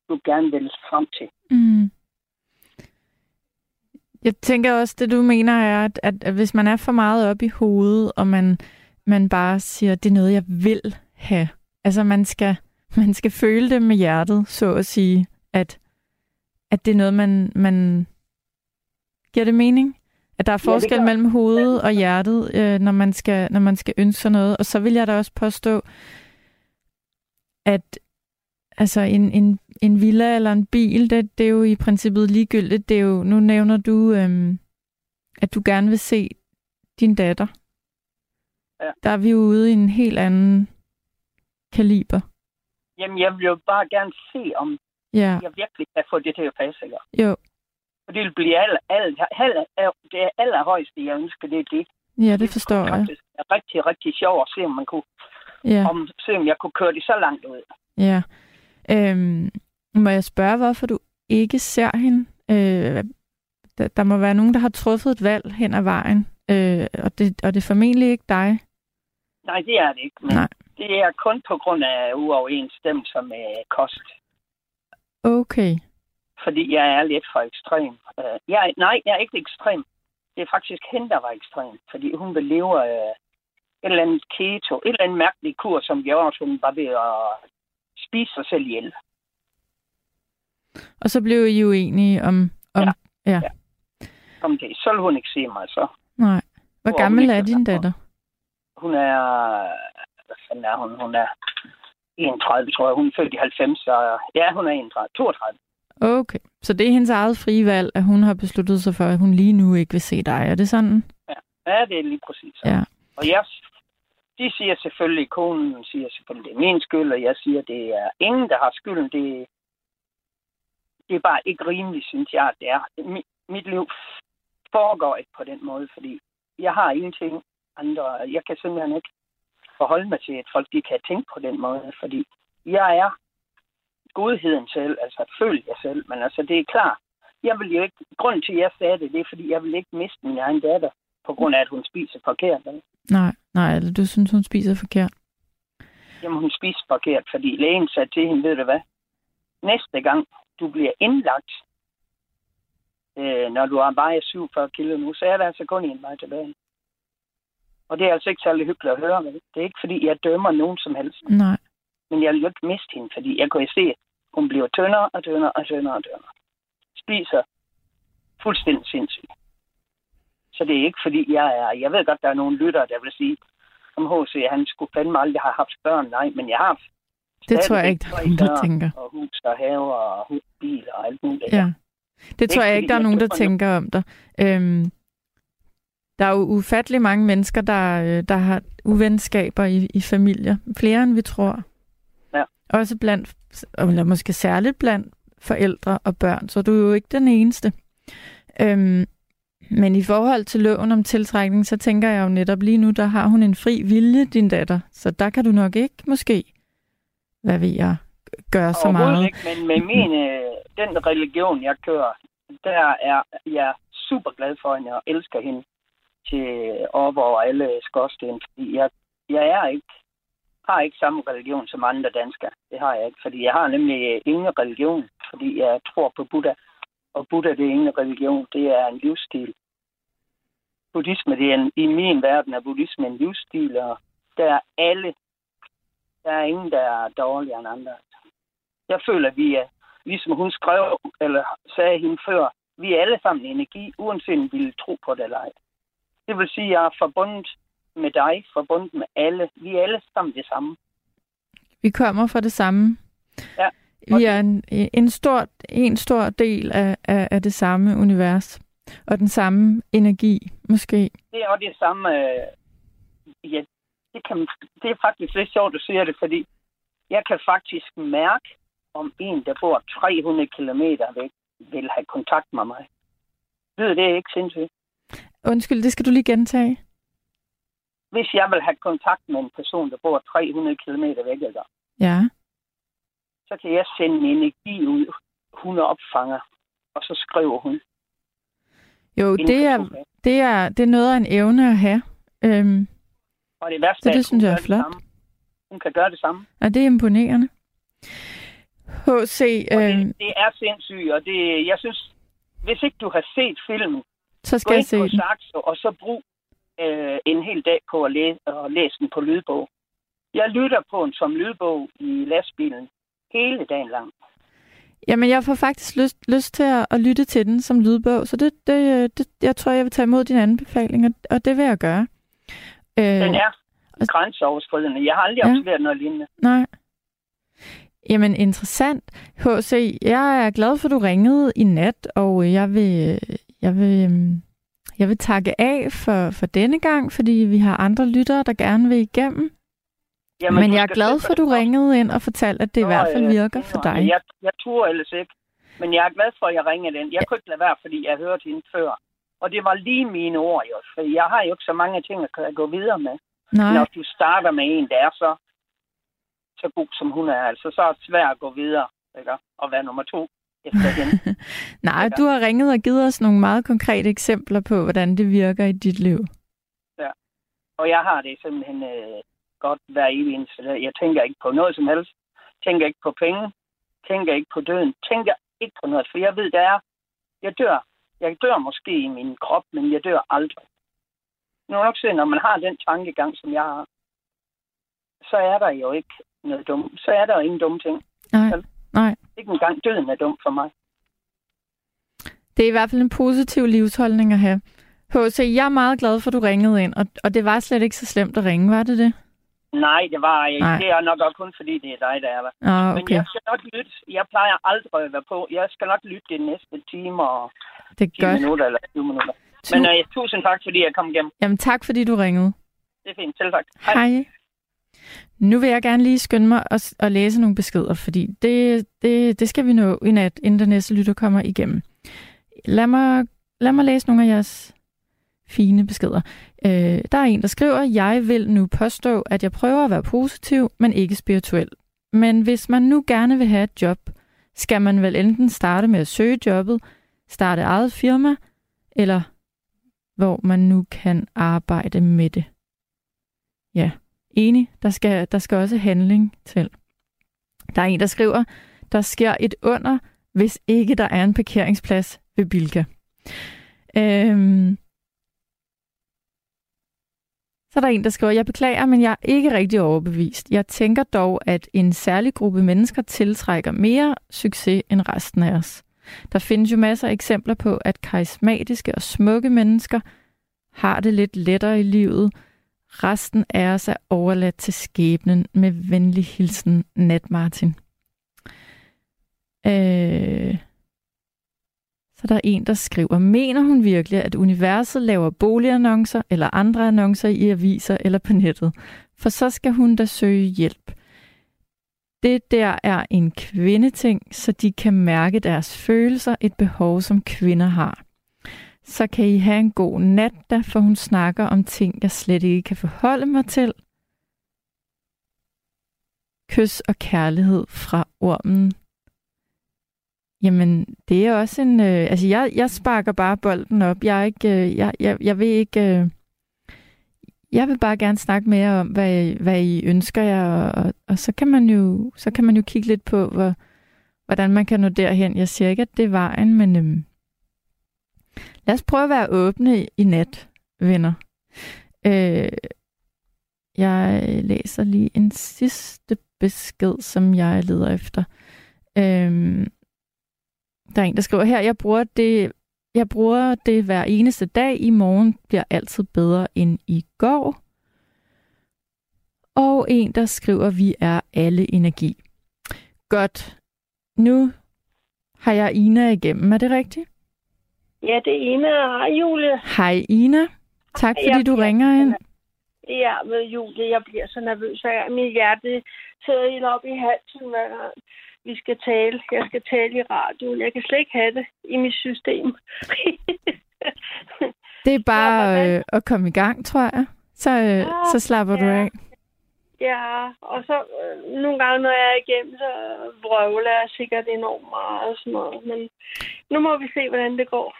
du gerne vil frem til. Mm. Jeg tænker også, det du mener er, at, at, hvis man er for meget op i hovedet, og man, man bare siger, det er noget, jeg vil have. Altså man skal, man skal føle det med hjertet, så at sige, at, at det er noget, man, man... Giver det mening? At der er Ja, forskel gør. mellem hovedet og hjertet, øh, når, man skal, når man skal ønske sig noget. Og så vil jeg da også påstå, at altså en, en, en villa eller en bil, det, det er jo i princippet ligegyldigt. Det er jo, nu nævner du, øhm, at du gerne vil se din datter. Ja. Der er vi jo ude i en helt anden kaliber. Jamen, jeg vil jo bare gerne se, om Ja, jeg virkelig kan få det til at passe. Ikke? jo. For det vil blive alt, alt, alt, det er allerhøjeste, jeg ønsker, det er det. Ja, det forstår jeg. faktisk være rigtig, rigtig sjovt at se, om, man kunne, Ja, om, se, om jeg kunne køre det så langt ud. ja. Øhm, må jeg spørge, hvorfor du ikke ser hende? Øh, der, der må være nogen, der har truffet et valg hen ad vejen, øh, og, det, og det er formentlig ikke dig. Nej, det er det ikke. Men Nej. Det er kun på grund af uoverensstemmelser med kost. Okay. Fordi jeg er lidt for ekstrem. Uh, jeg, nej, jeg er ikke ekstrem. Det er faktisk hende, der var ekstrem. Fordi hun vil leve uh, et eller andet keto, et eller andet mærkeligt kur, som gjorde, at hun var ved at spise sig selv ihjel. Og så blev I uenige om... om Ja. ja. Ja. Om det. Så vil hun ikke se mig, så. Nej. Hvor Hvor gammel er din er datter? Hun er... Hvad fanden er hun? Hun er 31, tror jeg. Hun er født i 90, så... Ja, hun er 31. 32. Okay. Så det er hendes eget frie valg, at hun har besluttet sig for, at hun lige nu ikke vil se dig. Er det sådan? Ja, det er lige præcis. sådan. Ja. Og jeg, de siger selvfølgelig, konen siger selvfølgelig, det er min skyld, og jeg siger, det er ingen, der har skylden. Det, det er bare ikke rimeligt, synes jeg, at det er. Mit, mit liv foregår ikke på den måde, fordi jeg har ingenting andre. Jeg kan simpelthen ikke forholde mig til, at folk de kan tænke på den måde, fordi jeg er godheden selv, altså følg jeg selv, men altså det er klart, jeg vil jo ikke, grunden til, at jeg sagde det, det er, fordi jeg vil ikke miste min egen datter, på grund af, at hun spiser forkert. vel? Nej, nej, eller du synes, hun spiser forkert. Jamen, hun spiser forkert, fordi lægen sagde til hende, ved du hvad, næste gang du bliver indlagt, øh, når du har vejer 47 kilo nu, så er der altså kun en vej tilbage. Og det er altså ikke særlig hyggeligt at høre. Vel? Det er ikke, fordi jeg dømmer nogen som helst. Nej. Men jeg vil jo ikke miste hende, fordi jeg jo se, at hun bliver tyndere og tyndere og tyndere og tyndere. Spiser fuldstændig sindssygt. Så det er ikke, fordi jeg er... Jeg ved godt, der er nogle lyttere, der vil sige, om H.C. han skulle fandme aldrig have haft børn. Nej, men jeg har Det tror jeg ikke, der er nogen, der tænker. Og hus og have og hus, bil og alt muligt. Ja. Det tror ikke, jeg ikke, der er nogen, der tænker om dig. Øhm, der er jo ufattelig mange mennesker, der, øh, der har uvenskaber i, i familier. Flere end vi tror. Også blandt, eller måske særligt blandt forældre og børn, så du er jo ikke den eneste. Øhm, men i forhold til loven om tiltrækning, så tænker jeg jo netop lige nu, der har hun en fri vilje, din datter. Så der kan du nok ikke måske, hvad ved jeg, gøre så meget. ikke, men med min, øh, den religion, jeg kører, der er jeg super glad for hende og elsker hende til op over alle skorsten, fordi jeg, jeg er ikke, har ikke samme religion som andre danskere. Det har jeg ikke, fordi jeg har nemlig øh, ingen religion, fordi jeg tror på Buddha. Og Buddha, det er ingen religion, det er en livsstil. Buddhisme, det er en, i min verden er buddhisme en livsstil, og der er alle, der er ingen, der er dårligere end andre. Jeg føler, at vi er, ligesom hun skrev, eller sagde hende før, vi er alle sammen energi, uanset om vi vil tro på det eller ej. Det vil sige, at jeg er forbundet med dig, forbundet med alle. Vi er alle sammen det samme. Vi kommer fra det samme. Ja. Vi er en, en, stor, en stor del af, af, af det samme univers. Og den samme energi, måske. Det er også det samme... Øh, ja, det, kan, det er faktisk lidt sjovt, at du siger det, fordi jeg kan faktisk mærke, om en, der bor 300 km væk, vil have kontakt med mig. Lyder det ikke sindssygt? Undskyld, det skal du lige gentage. Hvis jeg vil have kontakt med en person, der bor 300 km væk, eller, Ja. så kan jeg sende en energi ud, hun opfanger, og så skriver hun. Jo, det er, det, er, det er noget af en evne at have. Øhm, Og det værste Så det er, synes jeg er det flot. samme. Hun kan gøre det samme. og det er imponerende. H.C. Og Øhm, det, det er sindssygt, og det, jeg synes, hvis ikke du har set filmen, så gå skal jeg ind se på den. Saxo, og så brug øh, en hel dag på at læse, og læse den på lydbog. Jeg lytter på den som lydbog i lastbilen hele dagen lang. Jamen, jeg får faktisk lyst, lyst til at, at lytte til den som lydbog, så det, det, det, jeg tror, jeg vil tage imod din anbefaling, og, og det vil jeg gøre. Øh, Den er grænseoverskridende. Jeg har aldrig Ja. observeret noget lignende. Nej. Jamen, interessant. H.C., jeg er glad for, at du ringede i nat, og jeg vil, jeg vil, øhm, jeg vil takke af for, for denne gang, fordi vi har andre lyttere, der gerne vil igennem. Jamen, Men jeg er glad for, at du ringede ind og fortalte, at det i Nå, hvert fald virker for dig. Jeg, jeg turde ellers ikke. Men jeg er glad for, at jeg ringede den. Jeg kunne ikke lade være, fordi jeg hørte hende før. Og det var lige mine ord, jo. For jeg har jo ikke så mange ting at gå videre med. Nej, Når du starter med en, der er så, så god, som hun er, altså, så er det svært at gå videre. Ikke? Og være nummer to efter hende. Nej, du har ringet og givet os nogle meget konkrete eksempler på, hvordan det virker i dit liv. Og jeg har det simpelthen øh, godt hver evig eneste dag. Jeg tænker ikke på noget som helst. Tænker ikke på penge. Tænker ikke på døden. Tænker ikke på noget, for jeg ved, der er. Jeg dør. Jeg dør måske i min krop, men jeg dør aldrig. Nu nok se, når man har den tankegang, som jeg har, så er der jo ikke noget dumt. Så er der jo ingen dumme ting. Nej? Ikke engang døden er dum for mig. Det er i hvert fald en positiv livsholdning at have. H.C., jeg er meget glad for, at du ringede ind, og, og det var slet ikke så slemt at ringe, var det det? Nej, det var jeg. Nej. Det er nok også kun fordi, det er dig, der er der. Ah, Men okay. jeg skal nok lytte. Jeg plejer aldrig at være på. Jeg skal nok lytte de næste time og Det er 10 godt. minutter eller 20 minutter. Men øh, tusind tak, fordi jeg kom igennem. Jamen tak, fordi du ringede. Det er fint. Selv tak. Hej. Nu vil jeg gerne lige skynde mig at, at læse nogle beskeder, fordi det, det, det skal vi nå i nat, inden den næste lytter kommer igennem. Lad mig, lad mig læse nogle af jeres fine beskeder. Øh, der er en, der skriver, jeg vil nu påstå, at jeg prøver at være positiv, men ikke spirituel. Men hvis man nu gerne vil have et job, skal man vel enten starte med at søge jobbet, starte eget firma, eller hvor man nu kan arbejde med det. Ja, enig. Der skal, der skal også handling til. Der er en, der skriver, der sker et under, hvis ikke der er en parkeringsplads ved Bilka. Øhm. Så er der en, der skriver, jeg beklager, men jeg er ikke rigtig overbevist. Jeg tænker dog, at en særlig gruppe mennesker tiltrækker mere succes end resten af os. Der findes jo masser af eksempler på, at karismatiske og smukke mennesker har det lidt lettere i livet. Resten af os er overladt til skæbnen med venlig hilsen, Nat Martin. Øh... Så der er en, der skriver, mener hun virkelig, at universet laver boligannoncer eller andre annoncer i aviser eller på nettet? For så skal hun da søge hjælp. Det der er en kvindeting, så de kan mærke deres følelser, et behov, som kvinder har. Så kan I have en god nat, da, for hun snakker om ting, jeg slet ikke kan forholde mig til. Kys og kærlighed fra ormen. Jamen, det er også en... Øh, altså, jeg, jeg sparker bare bolden op. Jeg er ikke... Øh, jeg, jeg, jeg vil ikke... Øh, jeg vil bare gerne snakke mere om, hvad, hvad I ønsker jer, og, og, og så, kan man jo, så kan man jo kigge lidt på, hvor, hvordan man kan nå derhen. Jeg siger ikke, at det er vejen, men øhm, lad os prøve at være åbne i, nat, venner. Øh, jeg læser lige en sidste besked, som jeg leder efter. Øh, der er en, der skriver her, jeg bruger det jeg bruger det hver eneste dag. I morgen bliver altid bedre end i går. Og en, der skriver, vi er alle energi. Godt. nu har jeg Ina igennem. Er det rigtigt? Ja, det er Ina. Hej, Julie. Hej Ina. Tak fordi Jeg du bliver- ringer ind. Ja, med Julie, jeg bliver så nervøs, gang mit hjerte sidder helt op i halsen, hver gang vi skal tale. Jeg skal tale i radioen. Jeg kan slet ikke have det i mit system. Det er bare øh, at komme i gang, tror jeg. Så, øh, så slapper du ja. af. ja, og så øh, nogle gange, når jeg er igennem, så vrøvler jeg sikkert enormt meget og sådan noget. Men nu må vi se, hvordan det går.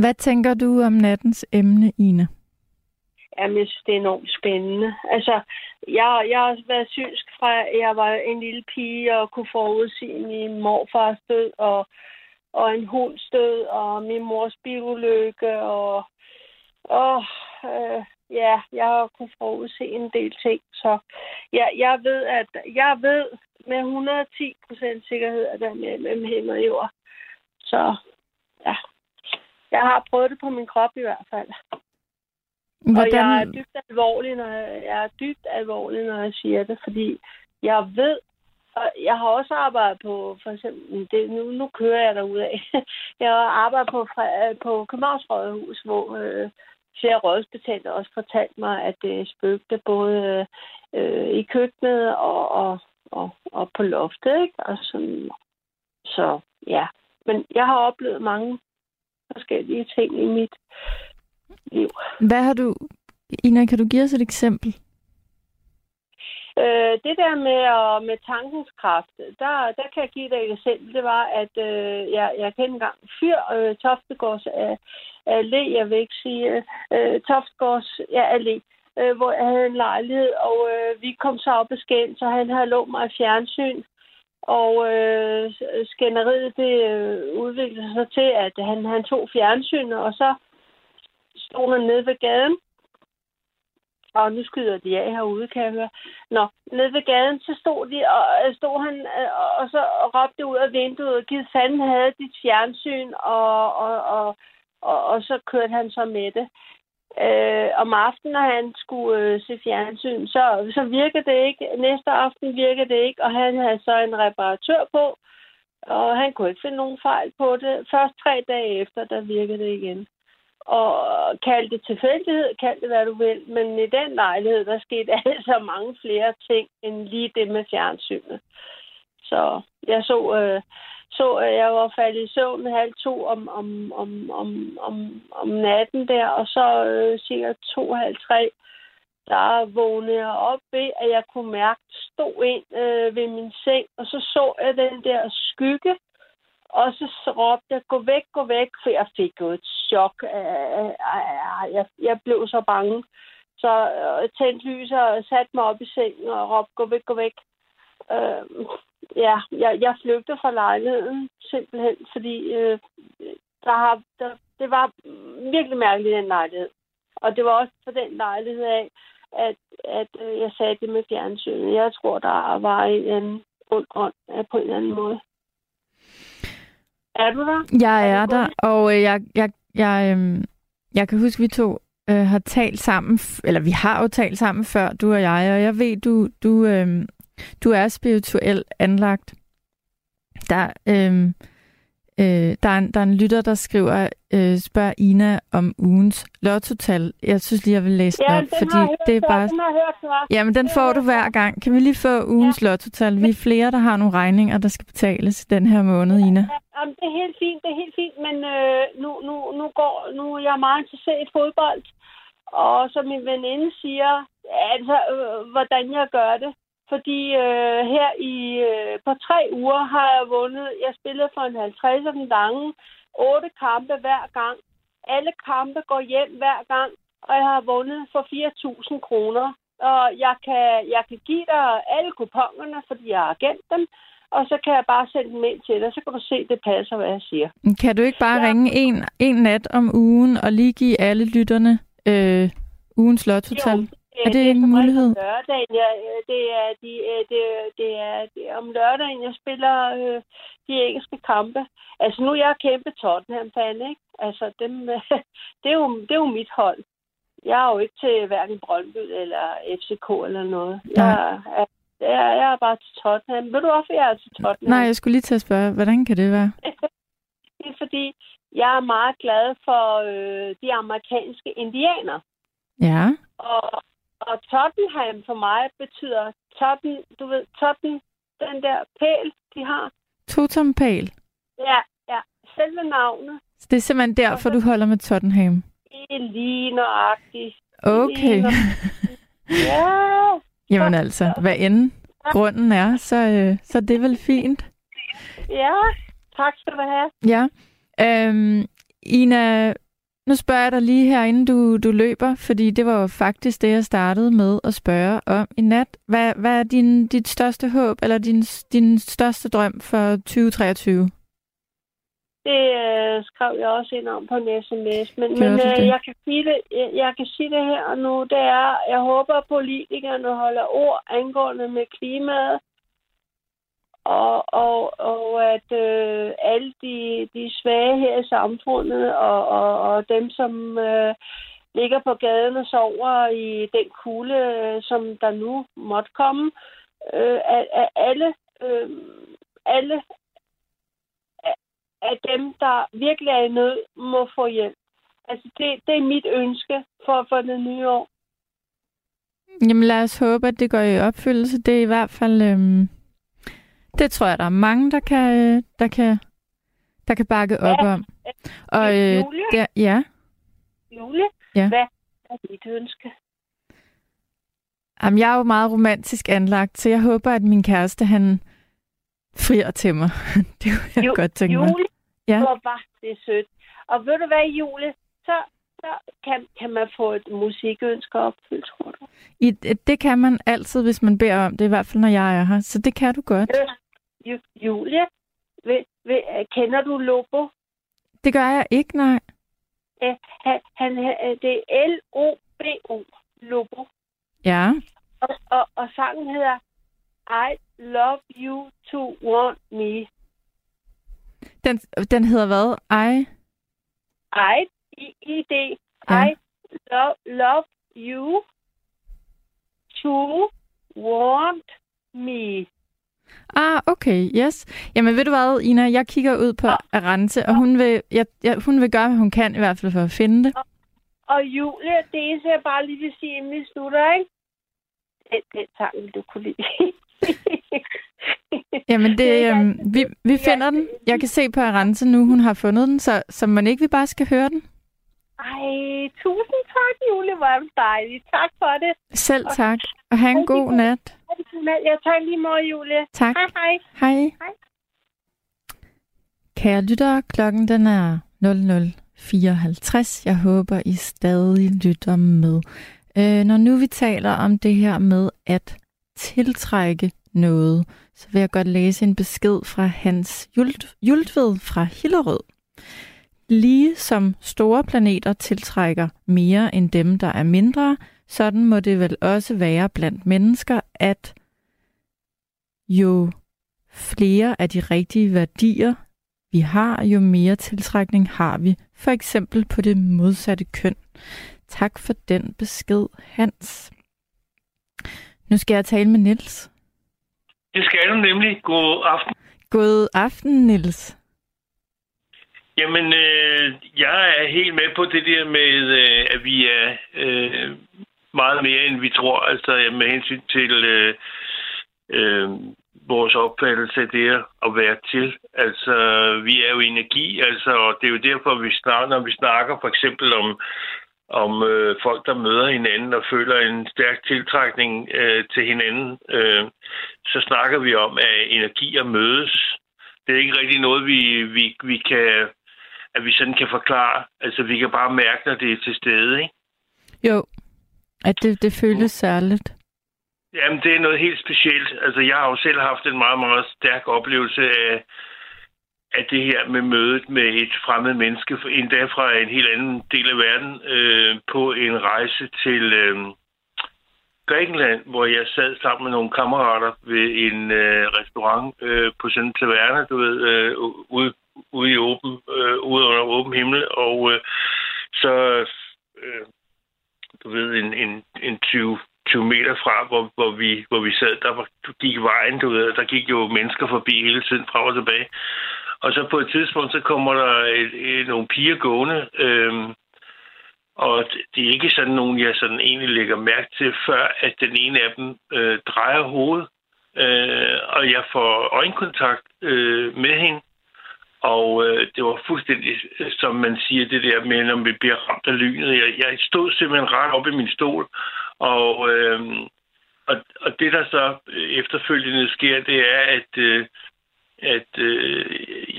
Hvad tænker du om nattens emne, Ina? Jamen, jeg synes, det er enormt spændende. Altså, jeg, jeg har været synsk fra, at jeg var en lille pige og kunne forudsige min morfars død og, og en hunds død og min mors bilulykke og, og øh, ja, jeg har kunnet forudse en del ting. Så jeg, jeg ved, at jeg ved med 110 procent sikkerhed, at der er mere mellem himmel og jord. Så ja, jeg har prøvet det på min krop i hvert fald. Og jeg er dybt alvorlig, når jeg, jeg er dybt alvorlig, når jeg siger det, fordi jeg ved, og jeg har også arbejdet på, for eksempel, det, nu, nu kører jeg derud af. Jeg har arbejdet på, Fre- på Københavns Rådhus, hvor øh, flere rådsbetjente også fortalte mig, at det spøgte både øh, i køkkenet og, og, og, og på loftet. Ikke? Og sådan, så ja, men jeg har oplevet mange forskellige ting i mit liv. Hvad har du... Ina, kan du give os et eksempel? Øh, det der med, at, med tankens kraft, der, der kan jeg give dig et eksempel. Det var, at øh, jeg, jeg kendte engang fyr, øh, Toftegårds øh, Allé, jeg vil ikke sige, øh, Toftegårds ja, Allé, øh, hvor jeg havde en lejlighed, og øh, vi kom så op og skænd, så han havde lånt mig fjernsyn, og øh, skænderiet, det øh, udviklede sig til, at han, han tog fjernsynet, og så stod han nede ved gaden, og nu skyder de af herude, kan jeg høre. Nå, nede ved gaden, så stod, de, og, øh, stod han øh, og så råbte ud af vinduet, og givet fanden havde dit fjernsyn, og, og, og, og, og så kørte han så med det. Øh, om aftenen, når han skulle øh, se fjernsyn, så, så virkede det ikke. Næste aften virkede det ikke, og han havde så en reparatør på, og han kunne ikke finde nogen fejl på det. Først tre dage efter, der virkede det igen og kald det tilfældighed, kald det hvad du vil, men i den lejlighed, der skete altså mange flere ting, end lige det med fjernsynet. Så jeg så, øh, så at jeg var faldet i søvn halv to om, om, om, om, om, om natten der, og så øh, cirka to, halv tre, der vågnede jeg op ved, at jeg kunne mærke, stod ind øh, ved min seng, og så så jeg den der skygge, og så råbte jeg, gå væk, gå væk, for jeg fik jo et chok. Jeg, jeg blev så bange. Så øh, jeg tændte lyset og satte mig op i sengen og råbte, gå væk, gå væk. Øh, ja, jeg, jeg flygtede fra lejligheden simpelthen, fordi øh, der har, der, det var virkelig mærkeligt, den lejlighed. Og det var også for den lejlighed af, at, at øh, jeg sagde det med fjernsynet. Jeg tror, der var en eller anden ond ånd på en eller anden måde. Er du der? Jeg Er er der, og øh, jeg, jeg, jeg, øh, jeg kan huske, vi to øh, har talt sammen, eller vi har jo talt sammen før, du og jeg, og jeg ved, du, du, øh, du er spirituelt anlagt. Der, øh, øh, der, er en, der er en lytter, der skriver, øh, spørger Ina om ugens lottotal. Jeg synes lige, jeg vil læse den Ja, op, den fordi har jeg hørt det er bare... Den har hørt. Jamen, den får du hver gang. Kan vi lige få ugens ja. lottotal? Vi er flere, der har nogle regninger, der skal betales den her måned, Ina. Jamen, det er helt fint, det er helt fint, men øh, nu, nu, nu, går, nu er jeg meget interesseret i fodbold. Og som min veninde siger, altså, øh, hvordan jeg gør det. Fordi øh, her i øh, på tre uger har jeg vundet, jeg spillede for en 50 den lange, otte kampe hver gang. Alle kampe går hjem hver gang, og jeg har vundet for 4.000 kroner. Og jeg kan, jeg kan give dig alle kupongerne, fordi jeg har gemt dem og så kan jeg bare sende dem ind til dig, så kan du se, det passer, hvad jeg siger. Kan du ikke bare. Ja. ringe en, en nat om ugen og lige give alle lytterne øh, ugens lottotal? Er det en som regel mulighed? Om lørdagen, jeg, det, er, de, øh, det, det, er, det er om lørdagen, jeg spiller øh, de engelske kampe. Altså nu er jeg kæmpe Tottenham-fan, ikke? Altså dem, det, er jo, det er jo mit hold. Jeg er jo ikke til hverken Brøndby eller FCK eller noget. Jeg er, Jeg, jeg er bare til Tottenham. Ved du hvorfor jeg er til Tottenham? Nej, jeg skulle lige til at spørge, hvordan kan det være? Det er fordi, jeg er meget glad for øh, de amerikanske indianer. Ja. Og, og Tottenham for mig betyder Totten, du ved, Totten, den der pæl, de har. Totompæl. Ja, ja. Selve navnet. Så det er simpelthen derfor, du holder med Tottenham. Det er lige nøjagtigt. Okay. Ja. Jamen altså, hvad end grunden er, så, øh, så det er vel fint. Ja, tak skal du have. Ja. Øhm, Ina, nu spørger jeg dig lige her, inden du, du løber, fordi det var jo faktisk det, jeg startede med at spørge om i nat. Hvad, hvad er din, dit største håb, eller din, din største drøm for 2023? Det øh, skrev jeg også ind om på en sms, men, men øh, jeg, kan sige det, jeg, jeg kan sige det her og nu, det er, jeg håber, at politikerne holder ord angående med klimaet, og, og, og at øh, alle de, de svage her i samfundet, og, og, og dem, som øh, ligger på gaden og sover i den kulde, øh, som der nu måtte komme, øh, at, at alle, øh, alle at dem, der virkelig er i nød, må få hjælp. Altså, det, det er mit ønske for, for det nye år. Jamen lad os håbe, at det går i opfyldelse. Det er i hvert fald... Øh det tror jeg, der er mange, der kan, øh, der kan, der kan bakke op Ja. om. Og øh, Julie? der, ja, Julie, Ja. hvad er dit ønske? Jamen, jeg er jo meget romantisk anlagt, så jeg håber, at min kæreste, han frier til mig. det kunne jeg Jo- godt tænke mig. Julie, Ja. hvor var det sødt. Og ved du hvad, Julie, så, så kan, kan man få et musikønske opfyldt, tror du? I, det kan man altid, hvis man beder om det, i hvert fald når jeg er her. Så det kan du godt. Ju, Julie, ved, ved, kender du Lobo? Det gør jeg ikke, nej. Eh, Han, han, han- det er L-O-B-O, Lobo. Ja. Og, og, og sangen hedder I love you to want me. Den, den hedder hvad? I? I, I, I, D, Ja. I love, love you to want me. Ah, okay, yes. Jamen ved du hvad, Ina, jeg kigger ud på Arante, og hun vil, jeg, jeg, hun vil gøre, hvad hun kan, i hvert fald for at finde det. Og Julie, det eneste, jeg bare lige vil sige, inden vi slutter, ikke? Den, den sang vil du kunne lide. Jamen det, øhm, vi, vi finder den. Jeg kan se på Arante nu, hun har fundet den, så, så man ikke vi bare skal høre den. Ej, tusind tak, Julie. Hvor er du dejlig. Tak for det. Selv tak, og have en god nat. Jeg tager lige måde, Julie. Tak. Hej, hej. Hej. Hej. Kære lyttere, klokken den er 00.54. Jeg håber, I stadig lytter med. Øh, når nu vi taler om det her med at tiltrække noget, så vil jeg godt læse en besked fra Hans Jult, Jultved fra Hillerød. Lige som store planeter tiltrækker mere end dem, der er mindre, sådan må det vel også være blandt mennesker, at jo flere af de rigtige værdier, vi har, jo mere tiltrækning har vi, for eksempel på det modsatte køn. Tak for den besked, Hans. Nu skal jeg tale med Nils. Det skal du nemlig. God aften. God aften, Nils. Jamen, øh, jeg er helt med på det der med, øh, at vi er øh, meget mere, end vi tror. Altså med hensyn til øh, øh, vores opfattelse af det at være til. Altså, vi er jo energi, altså, og det er jo derfor, vi snakker, når vi snakker for eksempel om, om øh, folk, der møder hinanden og føler en stærk tiltrækning øh, til hinanden, øh, så snakker vi om, at energier mødes. Det er ikke rigtig noget, vi, vi, vi kan at vi sådan kan forklare. Altså, vi kan bare mærke, når det er til stede, ikke? Jo, at det, det føles særligt. Jamen, det er noget helt specielt. Altså, jeg har jo selv haft en meget, meget stærk oplevelse af, af det her med mødet med et fremmed menneske, endda fra en helt anden del af verden, øh, på en rejse til øh, Grækenland, hvor jeg sad sammen med nogle kammerater ved en øh, restaurant øh, på sådan en taverne, du ved, øh, ude, ude i åben, øh, ude under åben himmel, og øh, så, øh, du ved, en, en, en 20 20 meter fra, hvor, hvor, vi, hvor vi sad, der var, gik vejen, du ved, der gik jo mennesker forbi hele tiden frem og tilbage. Og så på et tidspunkt, så kommer der et, et, nogle piger gående, øhm, og det er ikke sådan nogen, jeg sådan egentlig lægger mærke til, før at den ene af dem øh, drejer hovedet, øh, og jeg får øjenkontakt øh, med hende. Og øh, det var fuldstændig, øh, som man siger, det der med, når vi bliver ramt af lynet. Jeg, jeg stod simpelthen ret op i min stol, og, øh, og, og det, der så øh, efterfølgende sker, det er, at, øh, at øh,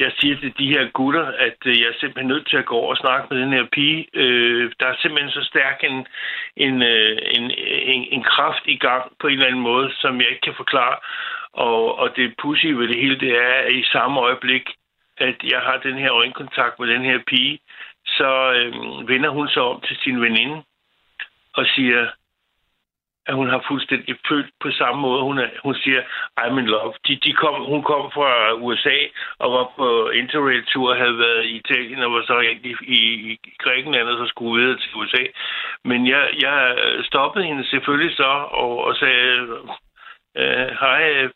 jeg siger til de her gutter, at øh, jeg er simpelthen nødt til at gå over og snakke med den her pige. Øh, der er simpelthen så stærk en, en, øh, en, en, en kraft i gang på en eller anden måde, som jeg ikke kan forklare. Og, og det pussy ved det hele, det er, at i samme øjeblik, at jeg har den her øjenkontakt med den her pige, så øh, vender hun sig om til sin veninde og siger, at hun har fuldstændig følt på samme måde. Hun, er, hun siger, I'm in love. De, de kom, hun kom fra USA og var på interrail-tur havde været i Italien og var så i, i, i Grækenland og så skulle videre til USA. Men jeg, jeg stoppede hende selvfølgelig så og, og sagde, øh, hej,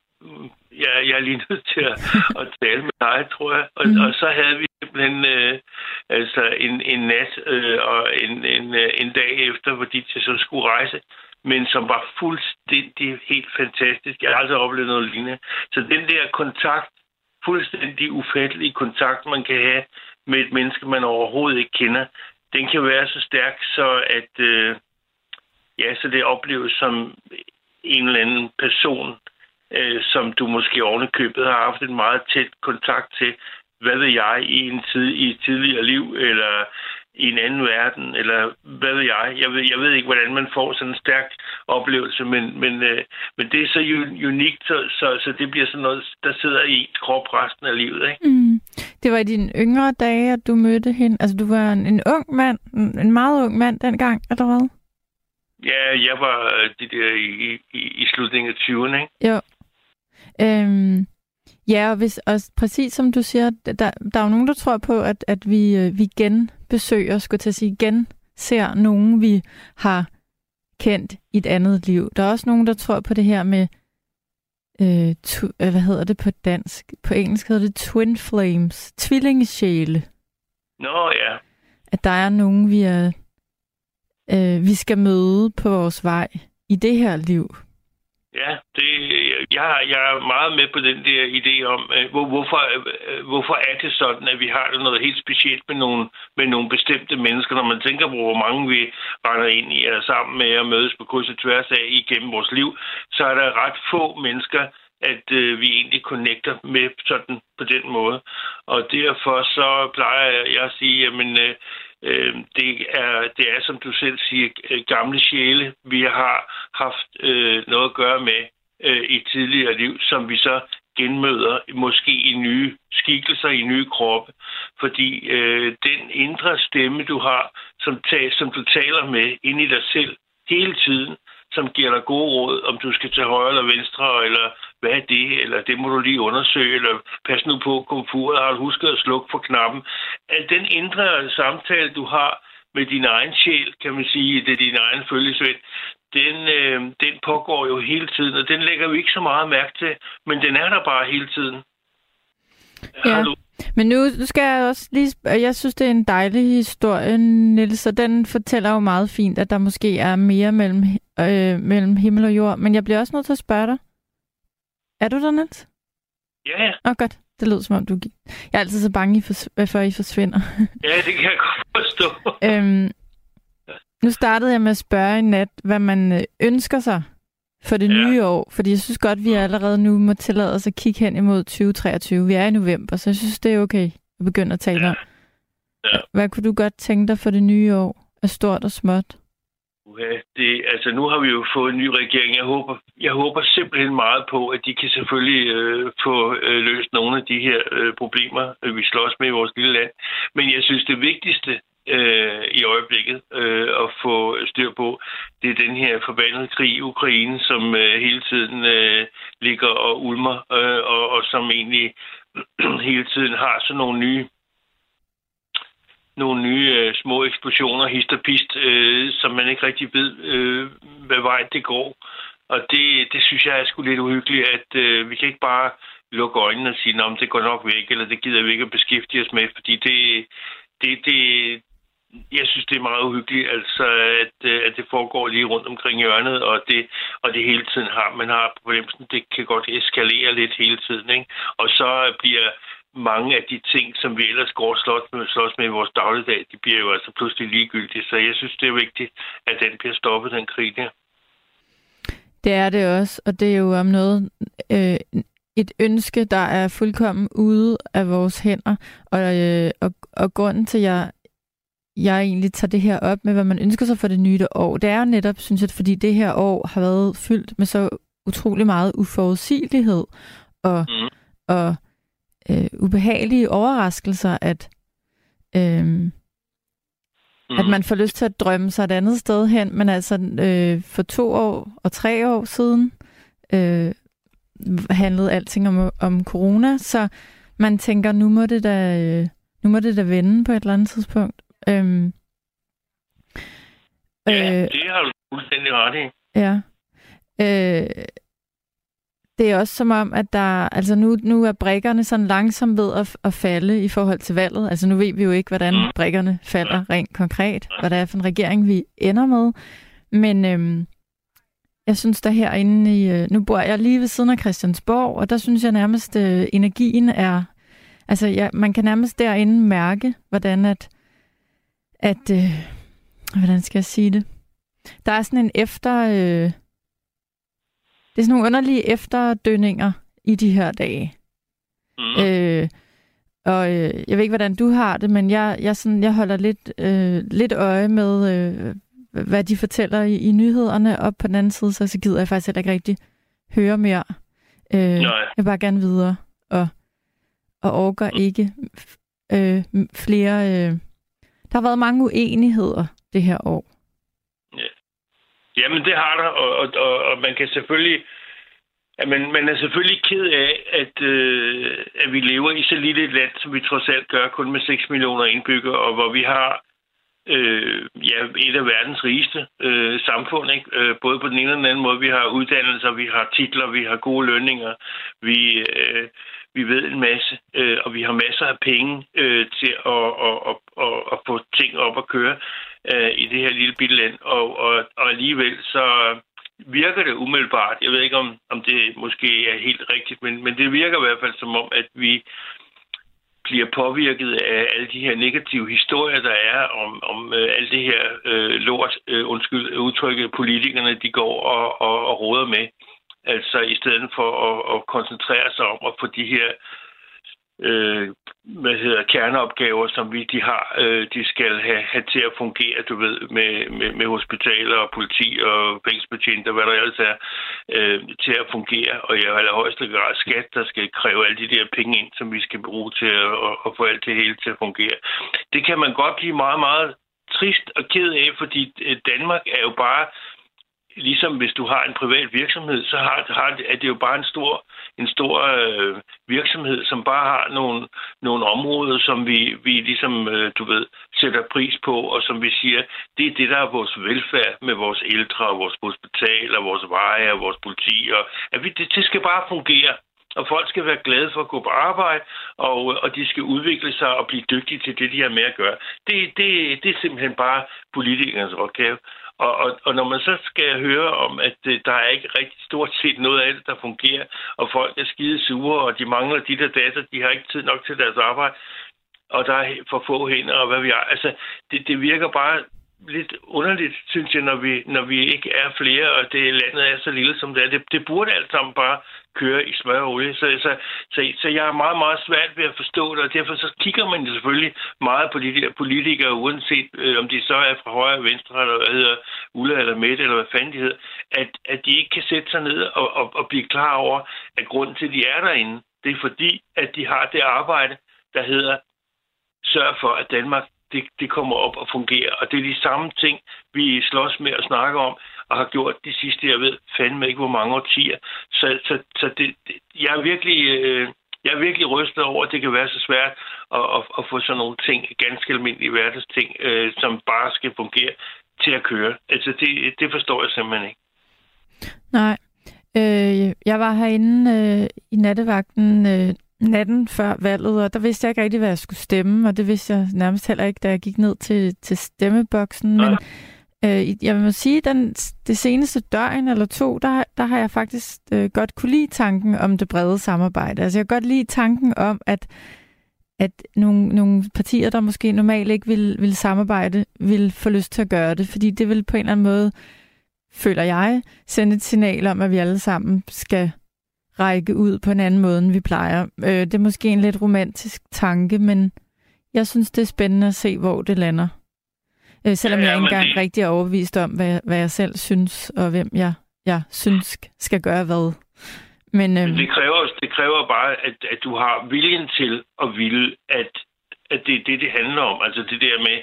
jeg, jeg er lige nødt til at, at tale med dig, tror jeg. Og, mm. og så havde vi simpelthen øh, altså en, en nat øh, og en, en, en dag efter, hvor de så skulle rejse, men som var fuldstændig helt fantastisk. Jeg har aldrig oplevet noget lignende. Så den der kontakt, fuldstændig ufattelig kontakt, man kan have med et menneske, man overhovedet ikke kender, den kan være så stærk, så at øh, ja, så det opleves som en eller anden person, øh, som du måske ovenikøbet har haft en meget tæt kontakt til, hvad ved jeg, i en tid i et tidligere liv, eller i en anden verden, eller hvad ved jeg. Jeg ved, jeg ved ikke, hvordan man får sådan en stærk oplevelse, men, men, øh, men det er så unikt, så, så, så det bliver sådan noget, der sidder i krop resten af livet. Ikke? Mm. Det var i dine yngre dage, at du mødte hende. Altså, du var en, en ung mand, en meget ung mand dengang, eller hvad? Ja, jeg var øh, det der i, i, i slutningen af 20'erne, ikke? Jo. Øhm, ja, og, hvis, og præcis som du siger, der, der er jo nogen, der tror på, at, at vi, øh, vi genbesøger, skulle til at sige, igen ser nogen, vi har kendt i et andet liv. Der er også nogen, der tror på det her med, øh, tu, øh, hvad hedder det på dansk? På engelsk hedder det twin flames, tvillingesjæle. Nå ja. At der er nogen, vi, er, øh, vi skal møde på vores vej i det her liv. Ja, det, jeg, jeg er meget med på den der idé om, øh, hvor, hvorfor, øh, hvorfor er det sådan, at vi har noget helt specielt med nogle, med nogle bestemte mennesker. Når man tænker på, hvor mange vi render ind i er sammen med og mødes på kryds og tværs af igennem vores liv, så er der ret få mennesker, at øh, vi egentlig connecter med sådan på den måde. Og derfor så plejer jeg at sige, jamen øh, Øh, det, er, det er, som du selv siger, øh, gamle sjæle, vi har haft øh, noget at gøre med øh, i tidligere liv, som vi så genmøder, måske i nye skikkelser, i nye kroppe. Fordi øh, den indre stemme, du har, som, tag, som du taler med ind i dig selv hele tiden, som giver dig gode råd, om du skal til højre eller venstre, eller hvad er det, eller det må du lige undersøge, eller pas nu på komfuret, har du husket at slukke for knappen. Al den indre samtale, du har med din egen sjæl, kan man sige, det er din egen følgesvend, den, øh, den pågår jo hele tiden, og den lægger vi ikke så meget mærke til, men den er der bare hele tiden. Ja. Men nu, nu skal jeg også lige... Jeg synes, det er en dejlig historie, Niels, og den fortæller jo meget fint, at der måske er mere mellem, øh, mellem himmel og jord. Men jeg bliver også nødt til at spørge dig. Er du der, Niels? Ja, ja. Åh, oh, godt. Det lyder som om, du... Jeg er altid så bange for, for I forsvinder. ja, det kan jeg godt forstå. øhm, nu startede jeg med at spørge i nat, hvad man øh, ønsker sig for det ja. nye år. Fordi jeg synes godt, vi allerede nu må tillade os at kigge hen imod 2023. Vi er i november, så jeg synes, det er okay at begynde at tale ja. om. Ja. Hvad kunne du godt tænke dig for det nye år? Af stort og småt? Øh, det, altså nu har vi jo fået en ny regering. Jeg håber, jeg håber simpelthen meget på, at de kan selvfølgelig øh, få øh, løst nogle af de her øh, problemer, øh, vi slås med i vores lille land. Men jeg synes, det vigtigste øh, i øjeblikket øh, at få styr på, det er den her forbandede krig i Ukraine, som øh, hele tiden øh, ligger og ulmer, øh, og, og som egentlig hele tiden har sådan nogle nye nogle nye øh, små eksplosioner, hist og pist, øh, som man ikke rigtig ved, øh, hvad vej det går. Og det, det synes jeg er sgu lidt uhyggeligt, at øh, vi kan ikke bare lukke øjnene og sige, om det går nok væk, eller det gider vi ikke at beskæftige os med, fordi det, det, det, jeg synes, det er meget uhyggeligt, altså, at, øh, at det foregår lige rundt omkring hjørnet, og det, og det hele tiden har, man har problemet, det kan godt eskalere lidt hele tiden, ikke? Og så bliver mange af de ting, som vi ellers går og slås med, slås med i vores dagligdag, de bliver jo altså pludselig ligegyldige. Så jeg synes, det er vigtigt, at den bliver stoppet, den krig der. Det er det også, og det er jo om noget øh, et ønske, der er fuldkommen ude af vores hænder. Og, øh, og, og grunden til, at jeg, jeg egentlig tager det her op med, hvad man ønsker sig for det nye år, det er netop, synes jeg, fordi det her år har været fyldt med så utrolig meget uforudsigelighed og, mm. og øh, ubehagelige overraskelser, at, øh, mm. at man får lyst til at drømme sig et andet sted hen. Men altså øh, for to år og tre år siden øh, handlede alting om, om corona, så man tænker, nu må det da, øh, nu må det da vende på et eller andet tidspunkt. Øhm, ja, øh, det har du fuldstændig ret i. Ja. Øh, det er også som om, at der, altså nu, nu er brækkerne sådan langsomt ved at, at falde i forhold til valget. Altså nu ved vi jo ikke, hvordan mm. brækkerne falder rent konkret, hvad det er for en regering, vi ender med. Men øhm, jeg synes der herinde i, øh, nu bor jeg lige ved siden af Christiansborg, og der synes jeg nærmest, øh, energien er, altså ja, man kan nærmest derinde mærke, hvordan at, at, øh, hvordan skal jeg sige det? Der er sådan en efter, øh, det er sådan nogle underlige efterdønninger i de her dage. Mm. Øh, og øh, jeg ved ikke, hvordan du har det, men jeg, jeg, sådan, jeg holder lidt, øh, lidt øje med, øh, hvad de fortæller i, i nyhederne, og på den anden side, så, så gider jeg faktisk heller ikke rigtig høre mere. Øh, Nej. Jeg vil bare gerne videre, og, og orker mm. ikke øh, flere... Øh, der har været mange uenigheder det her år. Ja. Jamen, det har der, og, og, og, og man kan selvfølgelig... at man, man er selvfølgelig ked af, at, øh, at vi lever i så lille et land, som vi trods alt gør, kun med 6 millioner indbyggere, og hvor vi har øh, ja, et af verdens rigeste øh, samfund. Ikke? Øh, både på den ene og den anden måde. Vi har uddannelser, vi har titler, vi har gode lønninger, vi, øh, vi ved en masse, øh, og vi har masser af penge øh, til at, at, at, at, at få ting op at køre øh, i det her lille bitte land. Og, og, og alligevel så virker det umiddelbart. Jeg ved ikke, om, om det måske er helt rigtigt, men, men det virker i hvert fald som om, at vi bliver påvirket af alle de her negative historier, der er om, om øh, alt det her øh, lort, øh, undskyld, udtrykket politikerne, de går og, og, og råder med. Altså i stedet for at, at koncentrere sig om at få de her øh, Øh, hvad hedder, kerneopgaver, som vi de har, øh, de skal have, have til at fungere, du ved, med, med, med hospitaler og politi og fængselsbetjente og hvad der ellers er, øh, til at fungere. Og i allerhøjeste grad skat, der skal kræve alle de der penge ind, som vi skal bruge til at, at, at få alt det hele til at fungere. Det kan man godt blive meget, meget trist og ked af, fordi øh, Danmark er jo bare ligesom hvis du har en privat virksomhed, så har, har, er det jo bare en stor, en stor øh, virksomhed, som bare har nogle, nogle områder, som vi, vi ligesom, øh, du ved, sætter pris på, og som vi siger, det er det, der er vores velfærd med vores ældre, og vores hospitaler, vores veje og vores politi. Og, at vi, det, det skal bare fungere og folk skal være glade for at gå på arbejde, og, øh, og de skal udvikle sig og blive dygtige til det, de har med at gøre. Det, det, det er simpelthen bare politikernes opgave. Og, og, og når man så skal høre om, at øh, der er ikke rigtig stort set noget af det, der fungerer, og folk er skide sure, og de mangler de der data, de har ikke tid nok til deres arbejde, og der er for få hænder, og hvad vi har. Altså, det, det virker bare lidt underligt, synes jeg, når vi, når vi ikke er flere, og det landet er så lille, som det er. Det, det burde alt sammen bare køre i smør og olie. Så, så, så, så jeg er meget, meget svært ved at forstå det, og derfor så kigger man selvfølgelig meget på de der politikere, uanset øh, om de så er fra højre og venstre, eller hvad hedder Ulla eller Mette, eller hvad fanden de hedder, at, at de ikke kan sætte sig ned og, og, og blive klar over, at grunden til, at de er derinde, det er fordi, at de har det arbejde, der hedder sørg for, at Danmark det, det kommer op og fungerer. Og det er de samme ting, vi slås med at snakke om, og har gjort de sidste, jeg ved fandme ikke, hvor mange årtier. Så, så, så det, jeg er virkelig... Øh, jeg er virkelig rystet over, at det kan være så svært at, at, at få sådan nogle ting, ganske almindelige hverdagsting, øh, som bare skal fungere. til at køre. Altså, det, det forstår jeg simpelthen ikke. Nej. Øh, jeg var herinde øh, i nattevagten øh, natten før valget, og der vidste jeg ikke rigtig, hvad jeg skulle stemme, og det vidste jeg nærmest heller ikke, da jeg gik ned til, til stemmeboksen. Men øh, jeg må sige, den, det seneste døgn eller to, der, der har jeg faktisk øh, godt kunne lide tanken om det brede samarbejde. Altså jeg kan godt lide tanken om, at at nogle, nogle partier, der måske normalt ikke vil, vil samarbejde, vil få lyst til at gøre det, fordi det vil på en eller anden måde, føler jeg, sende et signal om, at vi alle sammen skal række ud på en anden måde, end vi plejer. Øh, det er måske en lidt romantisk tanke, men jeg synes, det er spændende at se, hvor det lander. Øh, selvom ja, ja, jeg ikke engang det... rigtig er overbevist om, hvad, hvad jeg selv synes, og hvem jeg, jeg synes skal gøre hvad. Men, øhm... det, kræver, det kræver bare, at, at du har viljen til at ville, at, at det er det, det handler om. Altså det der med,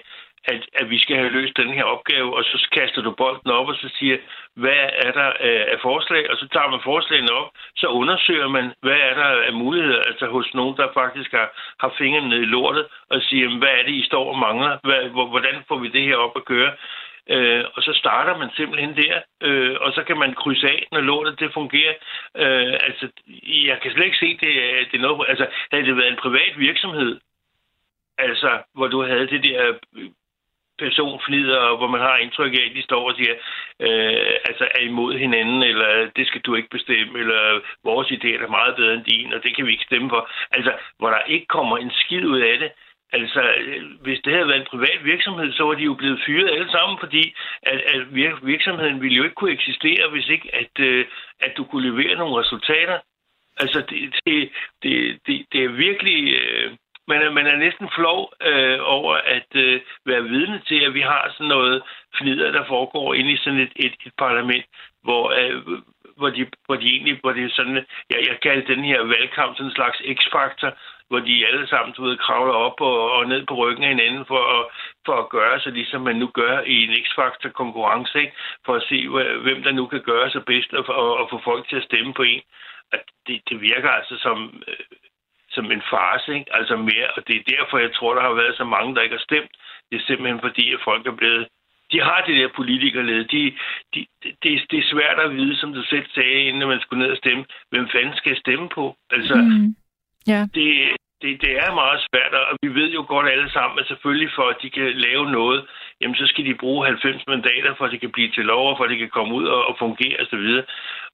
at, at vi skal have løst den her opgave, og så kaster du bolden op, og så siger, hvad er der øh, af forslag, og så tager man forslagene op, så undersøger man, hvad er der af muligheder, altså hos nogen, der faktisk har, har fingrene ned i lortet, og siger, hvad er det, I står og mangler, hvad, hvordan får vi det her op at køre? Øh, og så starter man simpelthen der, øh, og så kan man krydse af, når lortet det fungerer. Øh, altså, jeg kan slet ikke se, det, det er noget... Altså, havde det været en privat virksomhed, altså, hvor du havde det der øh, personfnider, hvor man har indtryk af, at de står og siger, øh, altså er imod hinanden, eller det skal du ikke bestemme, eller vores idé er meget bedre end din, og det kan vi ikke stemme for. Altså, hvor der ikke kommer en skid ud af det, Altså, hvis det havde været en privat virksomhed, så var de jo blevet fyret alle sammen, fordi at, at virksomheden ville jo ikke kunne eksistere, hvis ikke at, øh, at du kunne levere nogle resultater. Altså, det, det, det, det, det er virkelig... Øh, man, er, man er næsten flov øh, over at øh, være vidne til, at vi har sådan noget fnider, der foregår inde i sådan et, et, et parlament, hvor, øh, hvor, de, hvor de egentlig, hvor det er sådan, jeg, jeg kalder den her valgkamp sådan en slags x-faktor, hvor de alle sammen, du ved, kravler op og, og ned på ryggen af hinanden for at, for at gøre så ligesom man nu gør i en X-Factor konkurrence, ikke? for at se, hvem der nu kan gøre sig bedst og, og, og få folk til at stemme på en. At det, det virker altså som, øh, som en farse, ikke? altså mere, og det er derfor, jeg tror, der har været så mange, der ikke har stemt. Det er simpelthen fordi, at folk er blevet de har det der politikerled. De, de, det, det er svært at vide, som du selv sagde, inden man skulle ned og stemme, hvem fanden skal jeg stemme på? Altså, mm. Ja. Det, det, det er meget svært, og vi ved jo godt alle sammen, at selvfølgelig for, at de kan lave noget, jamen så skal de bruge 90 mandater, for at det kan blive til lov, og for at det kan komme ud og, og fungere osv.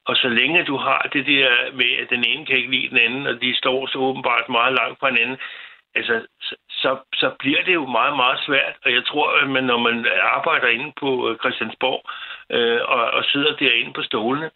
Og så længe du har det der med, at den ene kan ikke lide den anden, og de står så åbenbart meget langt fra hinanden, altså, så, så bliver det jo meget, meget svært. Og jeg tror, at man, når man arbejder inde på øh, Christiansborg øh, og, og sidder derinde på stolene,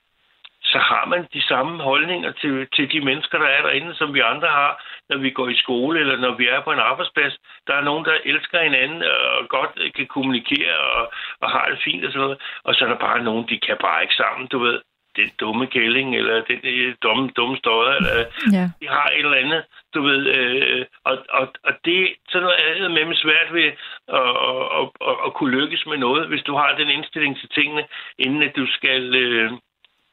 så har man de samme holdninger til, til de mennesker, der er derinde, som vi andre har, når vi går i skole eller når vi er på en arbejdsplads. Der er nogen, der elsker hinanden og godt kan kommunikere og, og har det fint og sådan noget. Og så er der bare nogen, de kan bare ikke sammen, du ved. Den dumme kælling, eller den dumme, dumme støder, eller ja. de har et eller andet, du ved. Øh, og, og, og det sådan noget er med mig svært ved at, at, at, at, at kunne lykkes med noget, hvis du har den indstilling til tingene, inden at du skal... Øh,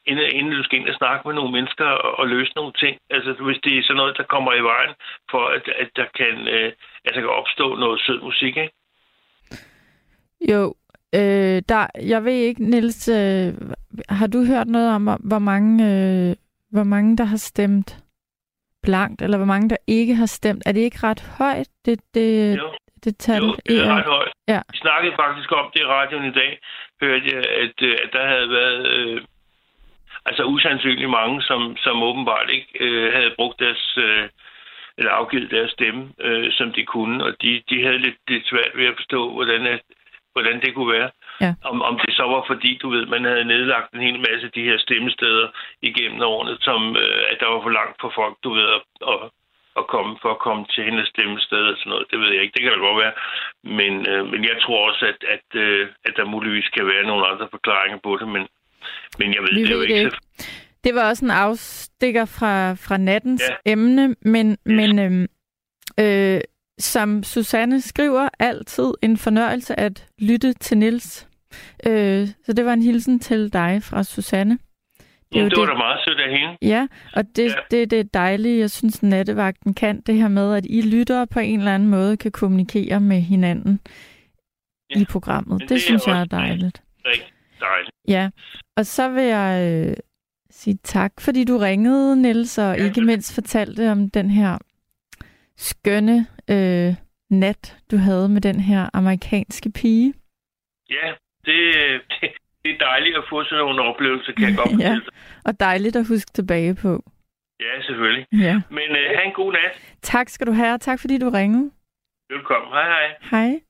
inden, inden du skal ind og snakke med nogle mennesker og, og løse nogle ting. Altså hvis det er sådan noget, der kommer i vejen for, at, at der kan, øh, at der kan opstå noget sød musik, ikke? Jo, øh, der, jeg ved ikke, Niels, øh, har du hørt noget om, hvor mange, øh, hvor mange der har stemt blankt, eller hvor mange der ikke har stemt? Er det ikke ret højt, det, det, jo. det tal? Jo, det er ret højt. Ja. Vi snakkede faktisk om det i radioen i dag, hørte jeg, at, øh, at der havde været... Øh, altså usandsynligt mange, som, som åbenbart ikke øh, havde brugt deres, øh, eller afgivet deres stemme, øh, som de kunne, og de, de havde lidt, lidt svært ved at forstå, hvordan, at, hvordan det kunne være. Ja. Om, om det så var fordi, du ved, man havde nedlagt en hel masse af de her stemmesteder igennem årene, som øh, at der var for langt for folk, du ved, at, at, at komme, for at komme til hendes stemmested og sådan noget. Det ved jeg ikke. Det kan da godt være. Men, øh, men jeg tror også, at, at, øh, at der muligvis kan være nogle andre forklaringer på det, men men jeg ved Vi det jo ved ikke. Det, ikke. det var også en afstikker fra, fra nattens ja. emne, men, yes. men øhm, øh, som Susanne skriver, altid en fornøjelse at lytte til Nils. Øh, så det var en hilsen til dig fra Susanne. Det, mm, det var det. da meget sødt af hende. Ja, og det, ja. det, det er dejligt. Jeg synes, nattevagten kan det her med, at I lytter på en eller anden måde kan kommunikere med hinanden. ja. i programmet. Det, det synes jeg er dejligt. Dejligt. Ja, og så vil jeg øh, sige tak, fordi du ringede, Niels, og ja. ikke mindst fortalte om den her skønne øh, nat, du havde med den her amerikanske pige. Ja, det, det, det er dejligt at få sådan nogle oplevelser, kan jeg godt ja, og dejligt at huske tilbage på. Ja, selvfølgelig. Ja. Men øh, have en god nat. Tak skal du have, og tak fordi du ringede. Velkommen. Hej hej. Hej.